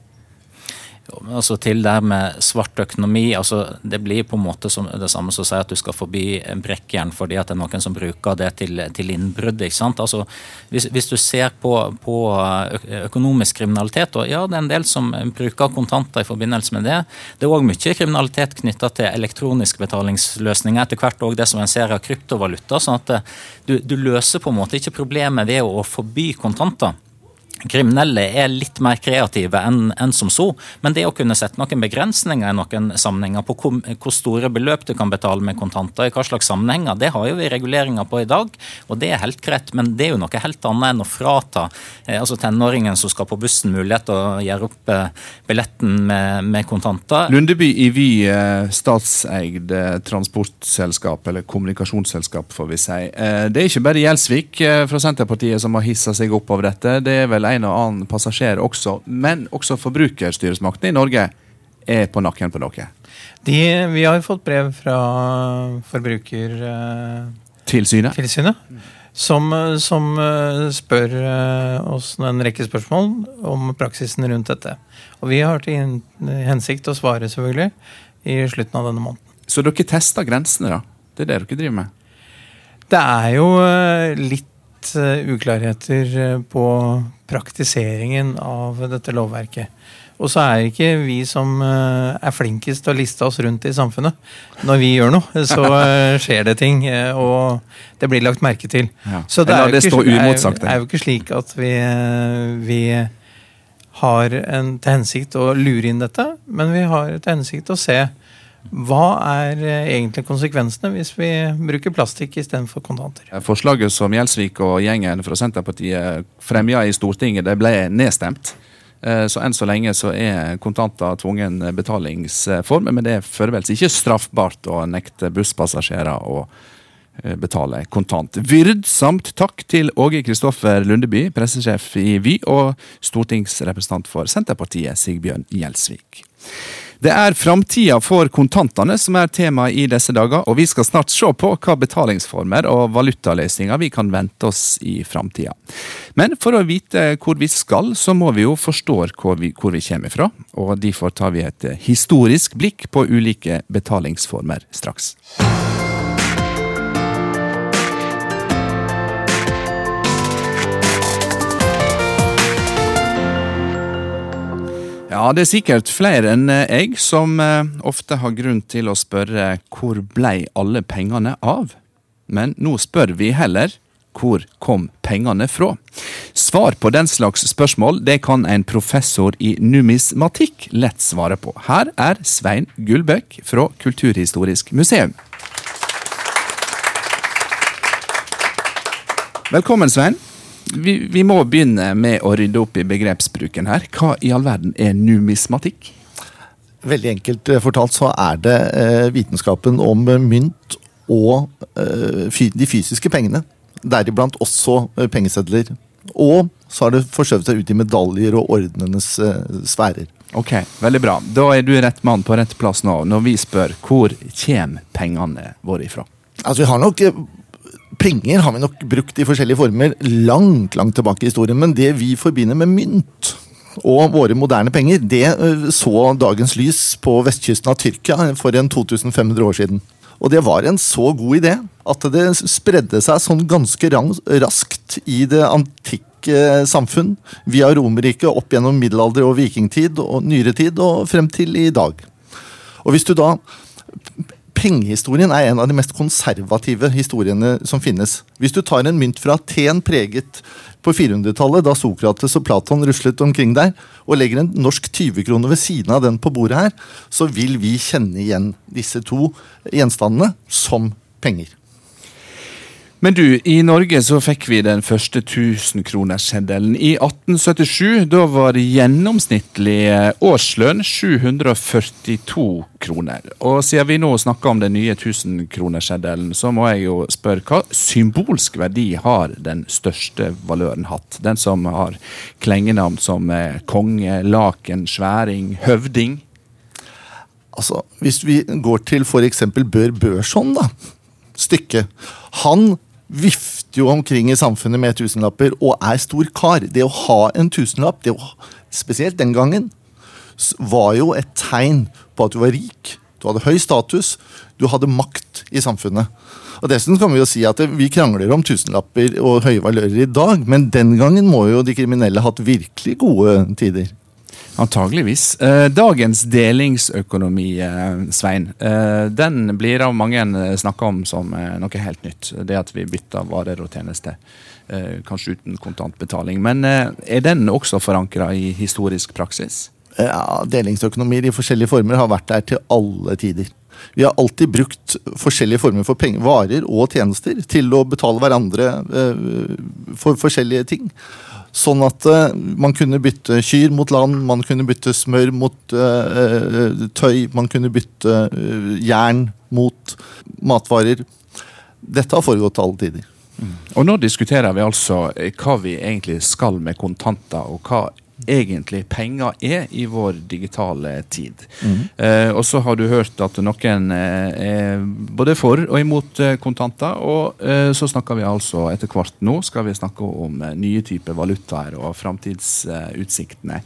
Altså Til det med svart økonomi. altså Det blir på en måte som det samme som å si at du skal forby brekkjern fordi at det er noen som bruker det til, til innbrudd. ikke sant? Altså hvis, hvis, du ser på, på, økonomisk kriminalitet, og ja, det er en del som bruker kontanter i forbindelse med det. Det er òg mye kriminalitet knytta til elektroniske betalingsløsninger. Etter hvert òg det som en ser av kryptovaluta. sånn at du, du løser på en måte ikke problemet ved å forby kontanter kriminelle er litt mer kreative enn en som så. Men det å kunne sette noen begrensninger i noen sammenhenger på hvor, hvor, store beløp du kan betale med kontanter, i hva slags sammenhenger, det har jo vi reguleringer på i dag. Og det er helt greit, men det er jo noe helt annet enn å frata eh, altså tenåringen som skal på bussen, mulighet til å gjøre opp eh, billetten med, med, kontanter. Lundeby i Vy, eh, statseid eh, transportselskap, eller kommunikasjonsselskap, får vi si. Eh, det er ikke bare Gjelsvik eh, fra Senterpartiet som har hissa seg opp over dette. det er vel en og annen passasjer også. Men også forbrukerstyresmaktene i Norge er på nakken på dere. De, vi har fått brev fra Forbrukertilsynet. Eh, Tilsynet. Som, som, eh, spør eh, oss en rekke spørsmål om praksisen rundt dette. Og vi har til hensikt å svare, selvfølgelig, i slutten av denne måneden. Så dere tester grensene, da? Det er det dere driver med? Det er jo litt Eh, uklarheter eh, på praktiseringen av dette lovverket. Og så er ikke vi som eh, er flinkest til å liste oss rundt i samfunnet. Når vi gjør noe, så skjer det ting, og det blir lagt merke til. Ja. Så det, er, det ikke, er, er, jo ikke slik at vi, vi har en, til hensikt å lure inn dette, men vi har til hensikt å se hva er eh, egentlig konsekvensene hvis vi bruker plastikk istedenfor kontanter? Forslaget som Gjelsvik og gjengen fra Senterpartiet fremja i Stortinget, det ble nedstemt. Eh, så enn så lenge så er kontanter tvungen betalingsform, men det er foreløpig ikke straffbart å nekte busspassasjerer å eh, betale kontant. Vyrdsamt takk til Åge Kristoffer Lundeby, pressesjef i Vy, og stortingsrepresentant for Senterpartiet, Sigbjørn Gjelsvik. Det er framtida for kontantene som er tema i disse dager, og vi skal snart se på hva betalingsformer og valutaløsninger vi kan vente oss i framtida. Men for å vite hvor vi skal, så må vi jo forstå hvor vi, hvor vi kommer fra, og derfor tar vi et historisk blikk på ulike betalingsformer straks. Ja, det er sikkert flere enn eh, jeg som eh, ofte har grunn til å spørre hvor blei alle pengene av? Men nå spør vi heller hvor kom pengene fra? Svar på den slags spørsmål det kan en professor i numismatikk lett svare på. Her er Svein Gullbøk fra Kulturhistorisk museum. Velkommen, Svein. Vi, vi, må begynne med å rydde opp i begrepsbruken her. Hva i all verden er numismatikk? Veldig enkelt fortalt så er det eh, vitenskapen om mynt og eh, de fysiske pengene deriblant også eh, pengesedler. Og så har det forskjøvet seg ut i medaljer og ordenenes sfærer. Ok, Veldig bra. Da er du rett mann på rett plass nå, når vi spør hvor kommer pengene våre ifra? Altså, vi har nok eh, Penger har vi nok brukt i forskjellige former langt langt tilbake i historien, men det vi forbinder med mynt og våre moderne penger, det så dagens lys på vestkysten av Tyrkia for en 2500 år siden. Og det var en så god idé at det spredde seg sånn ganske raskt i det antikke samfunn, via Romerriket opp gjennom middelalder og vikingtid og nyere tid og frem til i dag. Og hvis du da Pengehistorien er en av de mest konservative historiene som finnes. Hvis du tar en mynt fra Aten preget på 400-tallet, da Sokrates og Platon ruslet omkring der, og legger en norsk 20-krone ved siden av den på bordet her, så vil vi kjenne igjen disse to gjenstandene som penger. Men du, i Norge så fikk vi den første 1000-kronersseddelen i 1877. Da var gjennomsnittlig eh, årslønn 742 kroner. Og siden vi nå snakker om den nye 1000-kronersseddelen, så må jeg jo spørre hva symbolsk verdi har den største valøren hatt? Den som har klengenavn som eh, konge, laken, sværing, høvding? Altså, Hvis vi går til f.eks. Bør Børson, da stykket. Han vifter jo omkring i samfunnet med tusenlapper og er stor kar. Det å ha en tusenlapp, det å, spesielt den gangen, var jo et tegn på at du var rik. Du hadde høy status, du hadde makt i samfunnet. Og Dessuten kan vi jo si at vi krangler om tusenlapper og høye valører i dag, men den gangen må jo de kriminelle hatt virkelig gode tider. Antageligvis. Eh, dagens delingsøkonomi, eh, Svein, eh, den blir av mange snakka om som noe helt nytt. Det at vi bytter varer og tjenester. Kanskje uten kontantbetaling. Men er den også forankra i historisk praksis? Ja, Delingsøkonomier i forskjellige former har vært der til alle tider. Vi har alltid brukt forskjellige former for penger, varer og tjenester til å betale hverandre for forskjellige ting. Sånn at uh, man kunne bytte kyr mot land, man kunne bytte smør mot uh, tøy, man kunne bytte uh, jern mot matvarer. Dette har foregått til alle tider. Mm. Og nå diskuterer vi altså hva vi egentlig skal med kontanter, og hva egentlig penger er i vår digitale tid. Mm. Eh, og så har du hørt at noen eh, er både for og imot eh, kontanter. Og eh, så snakker vi altså etter hvert nå skal vi snakke om eh, nye typer valutaer og framtidsutsiktene.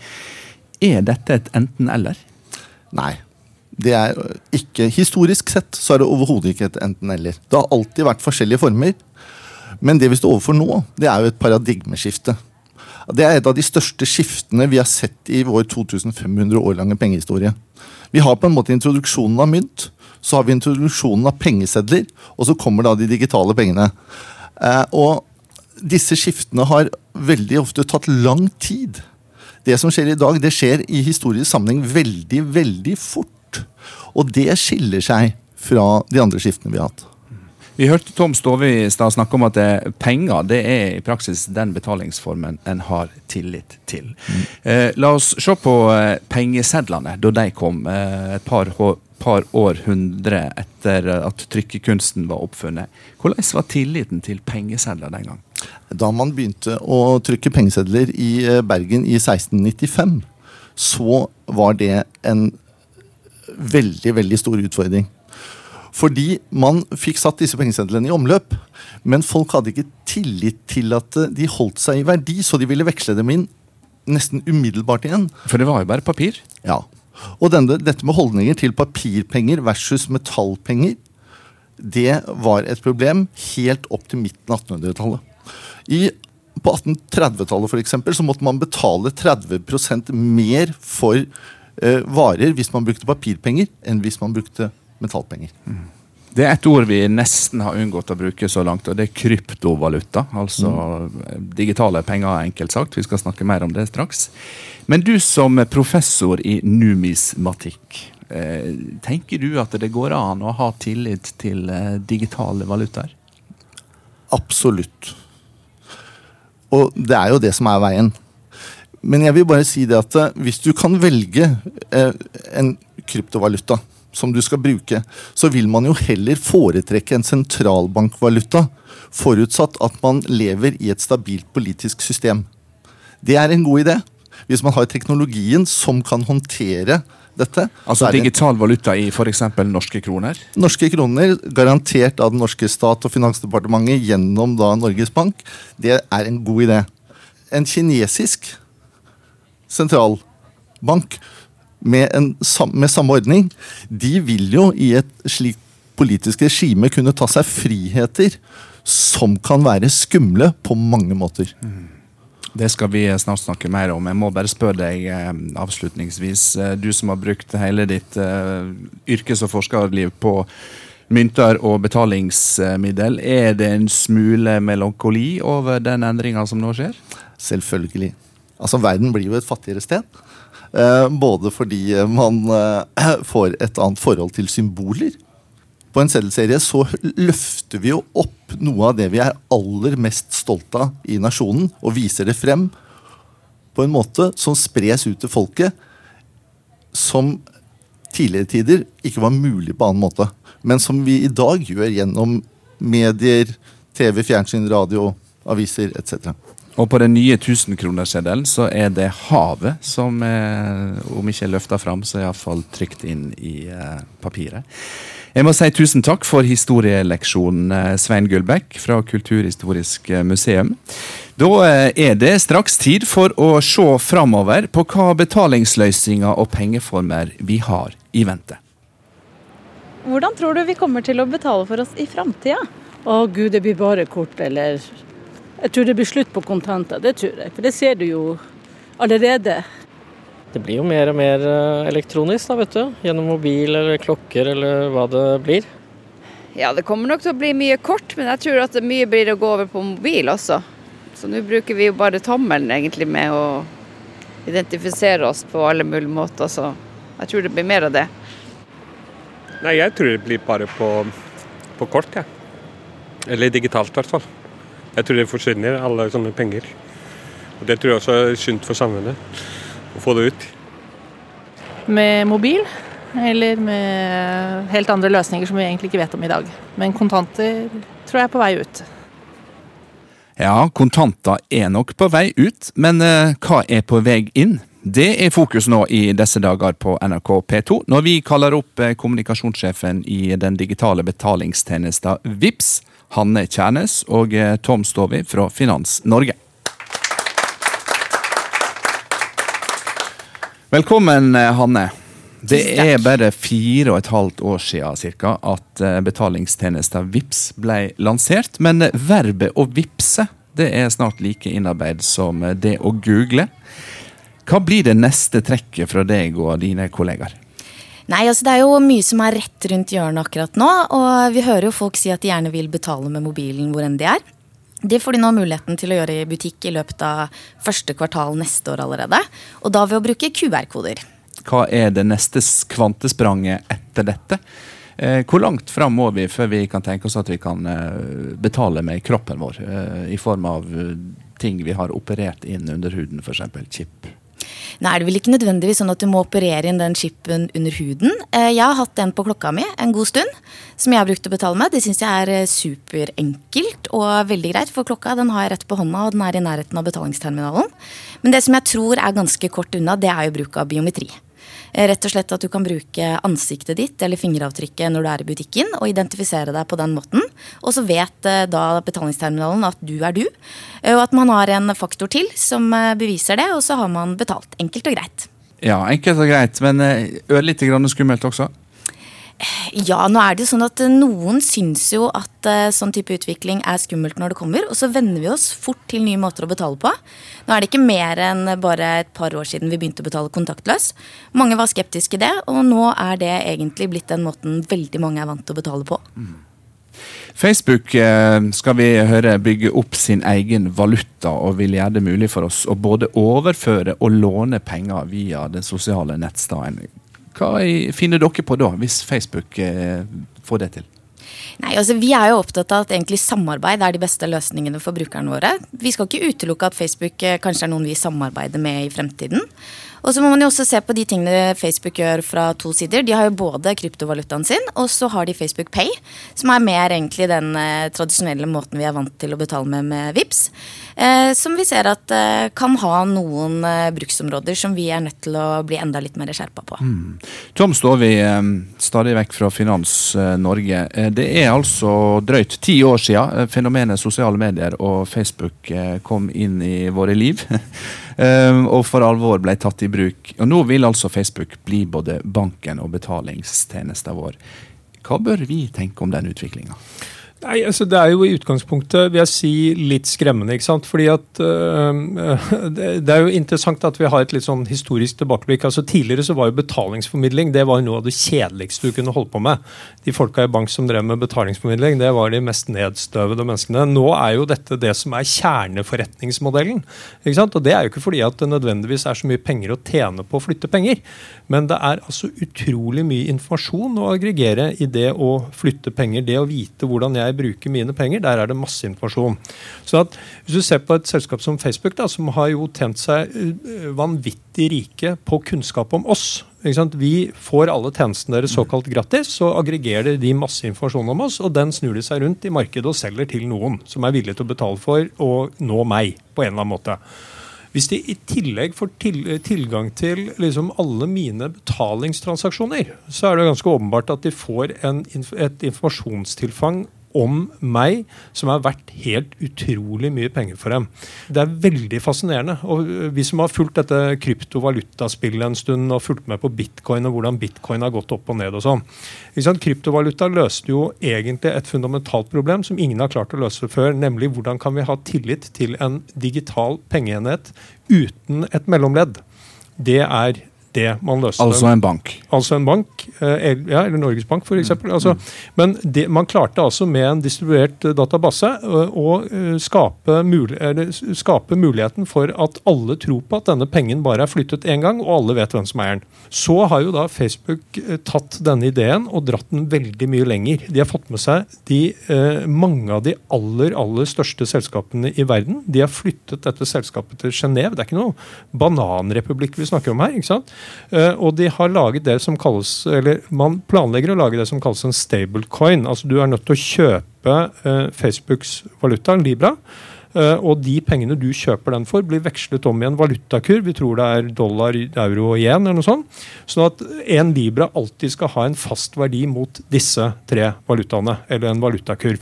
er dette et enten-eller? Nei. Det er ikke, Historisk sett så er det overhodet ikke et enten-eller. Det har alltid vært forskjellige former. Men det vi står overfor nå, det er jo et paradigmeskifte. Det er et av de største skiftene vi har sett i vår 2500 år lange pengehistorie. Vi har på en måte introduksjonen av mynt, så har vi introduksjonen av pengesedler, og så kommer da de digitale pengene. Eh, og disse skiftene har veldig ofte tatt lang tid. Det som skjer i dag, det skjer i historisk sammenheng veldig, veldig fort. Og det skiller seg fra de andre skiftene vi har hatt. Vi hørte Tom Stove i stad snakke om at det, penger det er i praksis den betalingsformen en har tillit til. Mm. Eh, la oss se på eh, pengesedlene da de kom eh, et par, par århundre etter at trykkekunsten var oppfunnet. Hvordan var tilliten til pengesedler den gang? Da man begynte å trykke pengesedler i eh, Bergen i 1695, så var det en veldig, veldig stor utfordring. Fordi man fikk satt disse pengesedlene i omløp. Men folk hadde ikke tillit til at eh, de holdt seg i verdi, så de ville veksle dem inn nesten umiddelbart igjen. For det var jo bare papir? Ja. Og denne, dette med holdninger til papirpenger versus metallpenger, det var et problem helt opp til midten av 1800-tallet. på 1830-tallet for eksempel, så måtte man betale 30% mer for eh, varer hvis man brukte papirpenger, enn hvis man brukte metallpenger. Mm. Det er et ord vi nesten har unngått å bruke så langt, og det er kryptovaluta. Altså mm. digitale penger, enkelt sagt. Vi skal snakke mer om det straks. Men du som professor i numismatikk, eh, tenker du at det går an å ha tillit til eh, digitale valutaer? Absolutt. Og det er jo det som er veien. Men jeg vil bare si det at eh, hvis du kan velge en kryptovaluta som du skal bruke, så vil man jo heller foretrekke en sentralbankvaluta, forutsatt at man lever i et stabilt politisk system. Det er en god idé. Hvis man har teknologien som kan håndtere dette. Altså digital valuta i f.eks. norske kroner? Norske kroner, garantert av den norske stat og Finansdepartementet gjennom da Norges Bank. Det er en god idé. En kinesisk sentralbank med, en, med samme ordning, de vil jo i et slikt politisk regime kunne ta seg friheter som kan være skumle på mange måter. Mm. Det skal vi snart snakke mer om. Jeg må bare spørre deg eh, avslutningsvis. Eh, du som har brukt hele ditt eh, yrkes- og forskerliv på mynter og betalingsmiddel. Er det en smule melankoli over den endringa som nå skjer? Selvfølgelig. Altså, Verden blir jo et fattigere sted. Eh, både fordi man eh, får et annet forhold til symboler. På en seddelserie så løfter vi jo opp noe av det vi er aller mest stolt av i nasjonen, og viser det frem på en måte som spres ut til folket, som tidligere tider ikke var mulig på annen måte. Men som vi i dag gjør gjennom medier, TV, fjernsyn, radio, aviser etc. Og på den nye 1000-kronerseddelen så er det havet som, er, om ikke er løfta fram, så er iallfall trykt inn i eh, papiret. Jeg må si tusen takk for historieleksjonen, eh, Svein Gullbekk fra Kulturhistorisk eh, museum. Da er det straks tid for å se framover på hva betalingsløsninger og pengeformer vi har i vente. Hvordan tror du vi kommer til å betale for oss i framtida? Å gud, det blir bare kort eller jeg tror det blir slutt på kontanter, det tror jeg. For det ser du jo allerede. Det blir jo mer og mer eh, elektronisk, da, vet du. Gjennom mobil eller klokker eller hva det blir. Ja, det kommer nok til å bli mye kort, men jeg tror at det mye blir å gå over på mobil også. Så nå bruker vi jo bare tommelen egentlig med å identifisere oss på alle mulige måter, så jeg tror det blir mer av det. Nei, jeg tror det blir bare på, på kort, jeg. Ja. Eller digitalt, i hvert fall. Jeg tror det forsvinner, alle sånne penger. Og Det tror jeg også er sunt for samfunnet, å få det ut. Med mobil, eller med helt andre løsninger som vi egentlig ikke vet om i dag. Men kontanter tror jeg er på vei ut. Ja, kontanter er nok på vei ut, men uh, hva er på vei inn? Det er fokus nå i disse dager på NRK P2, når vi kaller opp uh, kommunikasjonssjefen i den digitale betalingstjenesten VIPS Hanne Kjærnes og eh, Tom Stovi fra Finans Norge. Velkommen, eh, Hanne. Det er bare fire og et halvt år siden cirka, at eh, betalingstjenesten VIPS ble lansert. Men verbet å vippse det er snart like innarbeid som det å google. Hva blir det neste trekket fra deg og dine kollegaer? Nei, altså Det er jo mye som er rett rundt hjørnet akkurat nå. Og vi hører jo folk si at de gjerne vil betale med mobilen hvor enn de er. Det får de nå muligheten til å gjøre i butikk i løpet av første kvartal neste år allerede. Og da ved å bruke QR-koder. Hva er det neste kvantespranget etter dette? Eh, hvor langt fram må vi før vi kan tenke oss at vi kan eh, betale med kroppen vår? Eh, I form av ting vi har operert inn under huden, f.eks. chip? Nå er det vel ikke nødvendigvis sånn at du må operere inn den chipen under huden. Eh, jeg har hatt den på klokka mi en god stund, som jeg har brukt å betale med. Det syns jeg er eh, superenkelt og veldig greit, for klokka den har jeg rett på hånda, og den er i nærheten av betalingsterminalen. Men det som jeg tror er ganske kort unna, det er jo bruk av biometri. Eh, rett og slett at du kan bruke ansiktet ditt eller fingeravtrykket når du er i butikken, og identifisere deg på den måten. Og så vet eh, da betalingsterminalen at du er du, eh, og at man har en faktor til som beviser det, og så har man betalt. Enkelt og greit. Ja, enkelt og greit, men grann skummelt også? Ja, nå er det jo sånn at eh, noen syns jo at uh, sånn type utvikling er skummelt når det kommer, og så venner vi oss fort til nye måter å betale på. Nå er det ikke mer enn bare et par år siden vi begynte å betale kontaktløs. Mange var skeptiske i det, og nå er det egentlig blitt den måten veldig mange er vant til å betale på. Facebook eh, skal vi høre bygge opp sin egen valuta og vil gjøre det mulig for oss å både overføre og låne penger via den sosiale nettstedet. Hva finner dere på da, hvis Facebook eh, får det til? Nei, altså Vi er jo opptatt av at egentlig samarbeid er de beste løsningene for brukerne våre. Vi skal ikke utelukke at Facebook eh, kanskje er noen vi samarbeider med i fremtiden. Og så må man jo også se på de tingene Facebook gjør fra to sider. De har jo både kryptovalutaen sin, og så har de Facebook Pay, som er mer egentlig den eh, tradisjonelle måten vi er vant til å betale med med VIPS. Eh, som vi ser at eh, kan ha noen eh, bruksområder som vi er nødt til å bli enda litt mer skjerpa på. Mm. Tom Stovi, eh, stadig vekk fra Finans eh, Norge. Det er altså drøyt ti år siden fenomenet sosiale medier og Facebook kom inn i våre liv. Ehm, og for alvor ble tatt i bruk. Og nå vil altså Facebook bli både banken og betalingstjenesten vår. Hva bør vi tenke om den utviklinga? Nei, altså Det er jo i utgangspunktet vil jeg si, litt skremmende. ikke sant? Fordi at uh, Det er jo interessant at vi har et litt sånn historisk tilbakeblikk. altså Tidligere så var jo betalingsformidling det var jo noe av det kjedeligste du kunne holde på med. De folka i bank som drev med betalingsformidling, det var de mest nedstøvede menneskene. Nå er jo dette det som er kjerneforretningsmodellen. ikke sant? Og Det er jo ikke fordi at det nødvendigvis er så mye penger å tjene på å flytte penger, men det er altså utrolig mye informasjon å aggregere i det å flytte penger. Det å vite hvordan jeg jeg bruker mine penger, der er det masse informasjon. Så at Hvis du ser på et selskap som Facebook, da, som har jo tjent seg uh, vanvittig rike på kunnskap om oss Vi får alle tjenestene deres såkalt gratis, så aggregerer de masse informasjon om oss, og den snur de seg rundt i markedet og selger til noen som er villig til å betale for å nå meg på en eller annen måte. Hvis de i tillegg får til, tilgang til liksom alle mine betalingstransaksjoner, så er det ganske åpenbart at de får en, et informasjonstilfang om meg som er verdt helt utrolig mye penger for dem. Det er veldig fascinerende. Og vi som har fulgt dette kryptovalutaspillet en stund og fulgt med på bitcoin og hvordan bitcoin har gått opp og ned og sånn. Kryptovaluta løste jo egentlig et fundamentalt problem som ingen har klart å løse før, nemlig hvordan kan vi ha tillit til en digital pengeenhet uten et mellomledd. Det er det man løste. Altså en bank? Altså en bank, eh, ja, eller Norges Bank f.eks. Mm. Altså, men det, man klarte altså med en distribuert eh, database eh, å skape, mul skape, muligheten for at alle tror på at denne pengen bare er flyttet én gang, og alle vet hvem som er den. Så har jo da Facebook tatt denne ideen og dratt den veldig mye lenger. De har fått med seg de, mange av de aller, aller største selskapene i verden. De har flyttet dette selskapet til Genéve. Det er ikke noe bananrepublikk vi snakker om her. ikke sant? Uh, og de har laget det som kalles, eller man planlegger å lage det som kalles en stablecoin. Altså du er nødt til å kjøpe uh, Facebooks valuta, Libra. Uh, og de pengene du kjøper den for, blir vekslet om i en valutakurv. Vi tror det er dollar, euro og yen, eller noe sånt. Sånn at en libra alltid skal ha en fast verdi mot disse tre valutaene, eller en valutakurv.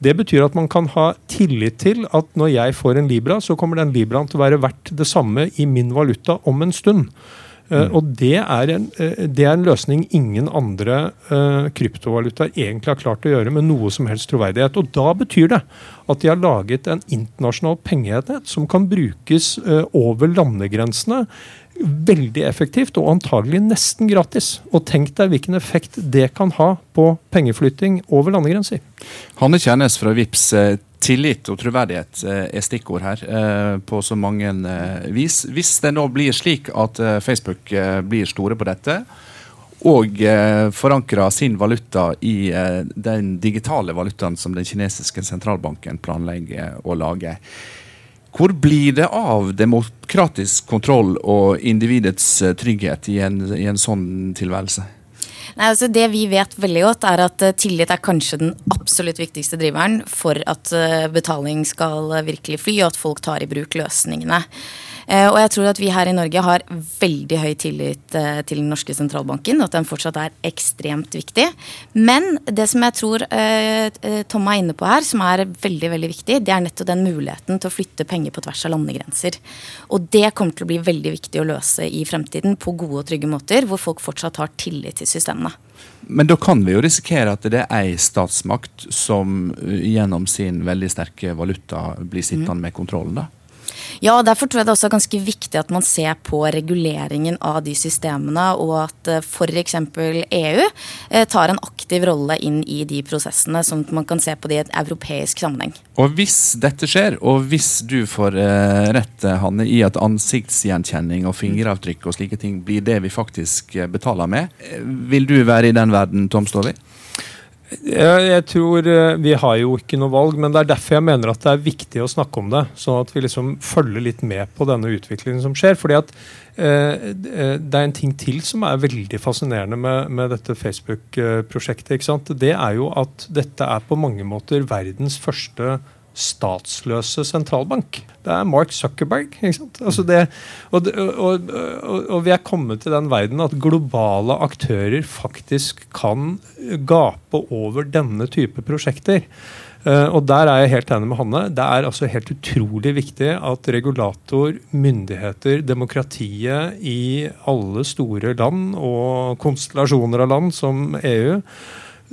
Det betyr at man kan ha tillit til at når jeg får en libra, så kommer den libraen til å være verdt det samme i min valuta om en stund. Eh, mm. Og det er, en, eh, det er, en, løsning ingen andre uh, kryptovalutaer egentlig har klart å gjøre med noe som helst troverdighet. Og da betyr det at de har laget en internasjonal pengeenhet som kan brukes over landegrensene veldig effektivt og antagelig nesten gratis. Og tenk deg hvilken effekt det kan ha på pengeflytting over landegrenser. Hanne Kjernes fra VIPS Tillit og troverdighet eh, er stikkord her eh, på så mange eh, vis. Hvis det nå blir slik at Facebook blir store på dette, og forankrer sin valuta i den digitale valutaen som den kinesiske sentralbanken planlegger å lage, hvor blir det av demokratisk kontroll og individets trygghet i en, i en sånn tilværelse? Nei, altså Det vi vet veldig godt, er at eh, tillit er kanskje den absolutt viktigste driveren for at eh, betaling skal virkelig fly, og at folk tar i bruk løsningene. Eh, og jeg tror at vi her i Norge har veldig høy tillit eh, til den norske sentralbanken, og at den fortsatt er ekstremt viktig. Men det som jeg tror eh, Tom er inne på her, som er veldig veldig viktig, det er nettopp den muligheten til å flytte penger på tvers av landegrenser. Og det kommer til å bli veldig viktig å løse i fremtiden på gode og trygge måter, hvor folk fortsatt har tillit til systemene. Men da kan vi jo risikere at det er ei statsmakt som gjennom sin veldig sterke valuta blir sittende med kontrollen, da? Ja, Derfor tror jeg det også er ganske viktig at man ser på reguleringen av de systemene, og at f.eks. EU eh, tar en aktiv rolle inn i de prosessene, sånn at man kan se på det i et europeisk sammenheng. Og Hvis dette skjer, og hvis du får eh, rett Hanne, i at ansiktsgjenkjenning og fingeravtrykk og slike ting blir det vi faktisk eh, betaler med, vil du være i den verden, Tom Stovi? Jeg tror eh, Vi har jo ikke noe valg, men det er derfor jeg mener at det er viktig å snakke om det. Sånn at vi liksom følger litt med på denne utviklingen som skjer. fordi at eh, Det er en ting til som er veldig fascinerende med, med dette Facebook-prosjektet. ikke sant? Det er jo at dette er på mange måter verdens første statsløse sentralbank. Det er Mark Zuckerberg. Altså det, og, og, og, og, vi er kommet til den verden at globale aktører faktisk kan gape over denne type prosjekter. Uh, og der er jeg helt enig med Hanne. Det er altså helt utrolig viktig at regulator, myndigheter, demokratiet i alle store land og konstellasjoner av land som EU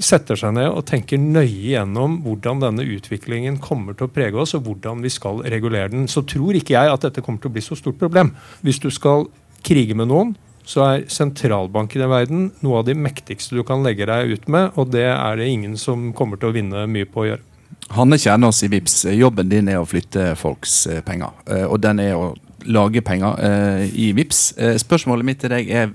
setter seg ned og tenker nøye gjennom hvordan denne utviklingen kommer til å prege oss, og hvordan vi skal regulere den, så tror ikke jeg at dette kommer til å bli så stort problem. Hvis du skal krige med noen, så er sentralbanken i verden noe av de mektigste du kan legge deg ut med, og det er det ingen som kommer til å vinne mye på å gjøre. Hanne Kjernås i VIPS, jobben din er å flytte folks eh, penger, eh, og den er å lage penger eh, i VIPS. Spørsmålet mitt til deg er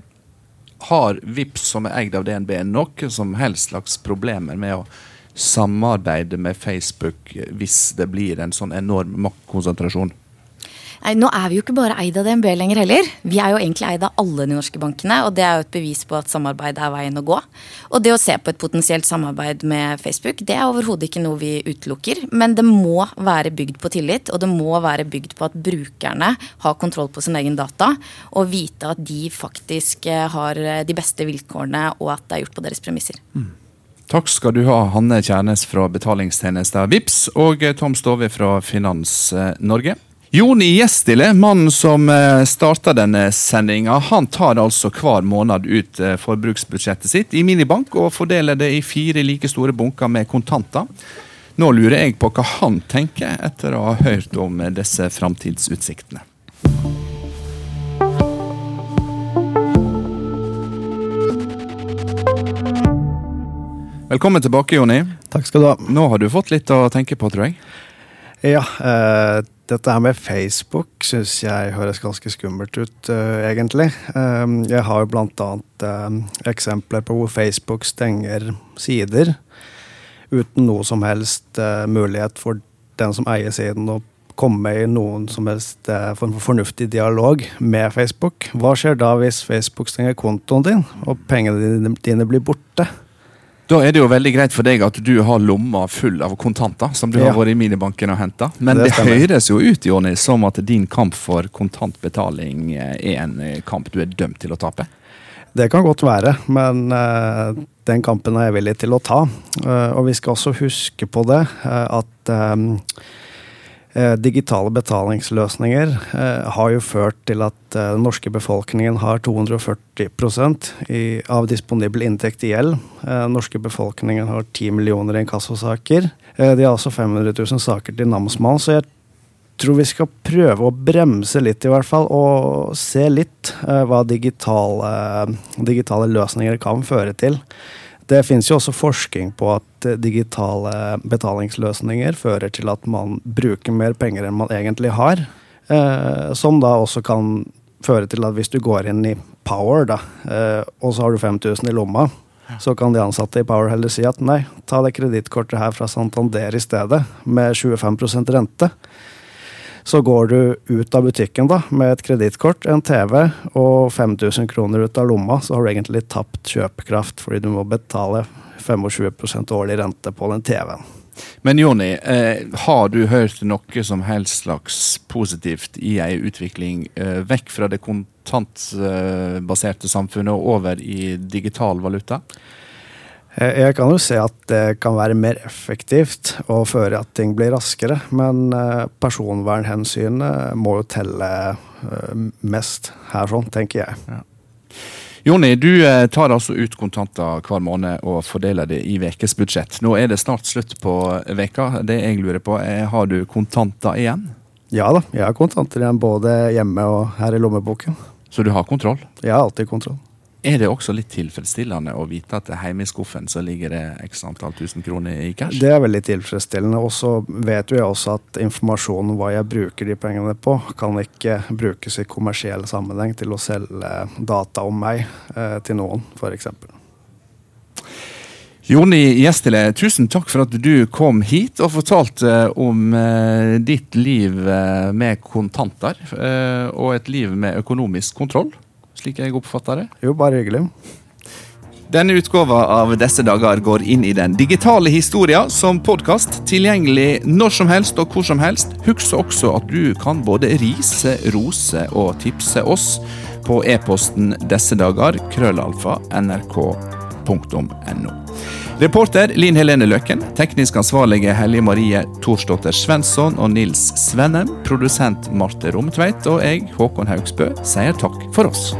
har VIPS som er eid av DNB, noen som helst slags problemer med å samarbeide med Facebook hvis det blir en sånn enorm maktkonsentrasjon? Nei, Nå er vi jo ikke bare eid av DNB lenger heller. Vi er jo egentlig eid av alle de norske bankene, og det er jo et bevis på at samarbeid er veien å gå. Og det å se på et potensielt samarbeid med Facebook, det er overhodet ikke noe vi utelukker. Men det må være bygd på tillit, og det må være bygd på at brukerne har kontroll på sin egen data, og vite at de faktisk eh, har eh, de beste vilkårene, og at det er gjort på deres premisser. Mm. Takk skal du ha, Hanne Kjærnes fra betalingstjenester VIPS og eh, Tom Stove fra Finans Norge. Joni Gjestile, mannen som eh, starta denne sendinga, han tar altså hver måned ut eh, forbruksbudsjettet sitt i minibank og fordeler det i fire like store bunker med kontanter. Nå lurer jeg på hva han tenker etter å ha hørt om eh, disse framtidsutsiktene. Velkommen tilbake, Joni. Takk skal du ha. Nå har du fått litt å tenke på, tror jeg. Ja, eh, dette her med Facebook syns jeg høres ganske skummelt ut, uh, egentlig. Um, jeg har jo blant annet um, eksempler på hvor Facebook stenger sider uten noe som helst uh, mulighet for den som eier siden å komme i noen som helst uh, form for fornuftig dialog med Facebook. Hva skjer da hvis Facebook stenger kontoen din, og pengene dine blir borte? Da er det jo veldig greit for deg at du har lomma full av kontanter, som du ja. har vært i minibanken og hentet. Men det, det høres jo ut Jonny, som at din kamp for kontantbetaling er en kamp du er dømt til å tape? Det kan godt være, men uh, den kampen er jeg villig til å ta. Uh, og vi skal også huske på det uh, at digitale betalingsløsninger eh, har jo ført til at eh, den norske befolkningen har 240 i, av disponibel inntekt i gjeld. Den norske befolkningen har 10 millioner inkassosaker. De har også 500 000 saker til namsmann, så jeg tror vi skal prøve å bremse litt, i hvert fall, og se litt hva digitale, digitale løsninger kan føre til. Det finnes jo også forskning på at eh, digitale betalingsløsninger fører til at man bruker mer penger enn man egentlig har. Eh, som da også kan føre til at hvis du går inn i Power, da, eh, og så har du 5000 i lomma, så kan de ansatte i Power heller si at nei, ta det kredittkortet her fra Santander i stedet, med 25% rente. Så går du ut av butikken da, med et kredittkort, en TV og 5000 kroner ut av lomma, så har du egentlig tapt kjøpekraft fordi du må betale 25% årlig rente på den TV-en. Men Jonny, eh, har du hørt noe som helst slags positivt i ei utvikling eh, vekk fra det kontantbaserte samfunnet og over i digital valuta? Eh, Jeg kan jo se at det kan være mer effektivt og føre at ting blir raskere, men eh, personvernhensynet må jo telle eh, mest her, sånn, tenker jeg. Jonny, du tar altså ut kontanter hver måned og fordeler det i ukes budsjett. Nå er det snart slutt på veka. Det jeg lurer på, er har du kontanter igjen? Ja da, jeg har kontanter igjen både hjemme og her i lommeboken. Så du har kontroll? Jeg har alltid kontroll. Er det også litt tilfredsstillende å vite at hjemme i skuffen så ligger det x antall tusen kroner i cash? Det er veldig tilfredsstillende. Og så vet jo jeg også at informasjon om hva jeg bruker de pengene på, kan ikke brukes i kommersiell sammenheng til å selge data om meg eh, til noen, f.eks. Joni Gjestile, tusen takk for at du kom hit og fortalte om eh, ditt liv eh, med kontanter. Eh, og et liv med økonomisk kontroll, slik jeg oppfatter det. Jo, bare hyggelig. Denne utgåva av Disse dager går inn i den digitale historia som podkast, tilgjengelig når som helst og hvor som helst. Husk også at du kan både rise, rose og tipse oss på e-posten disse dager, krøllalfa, nrk.no. Reporter Linn Helene Løken. Teknisk ansvarlige Hellige Marie Thorsdotter Svensson og Nils Svennem. Produsent Marte Romtveit. Og jeg, Håkon Haugsbø, sier takk for oss.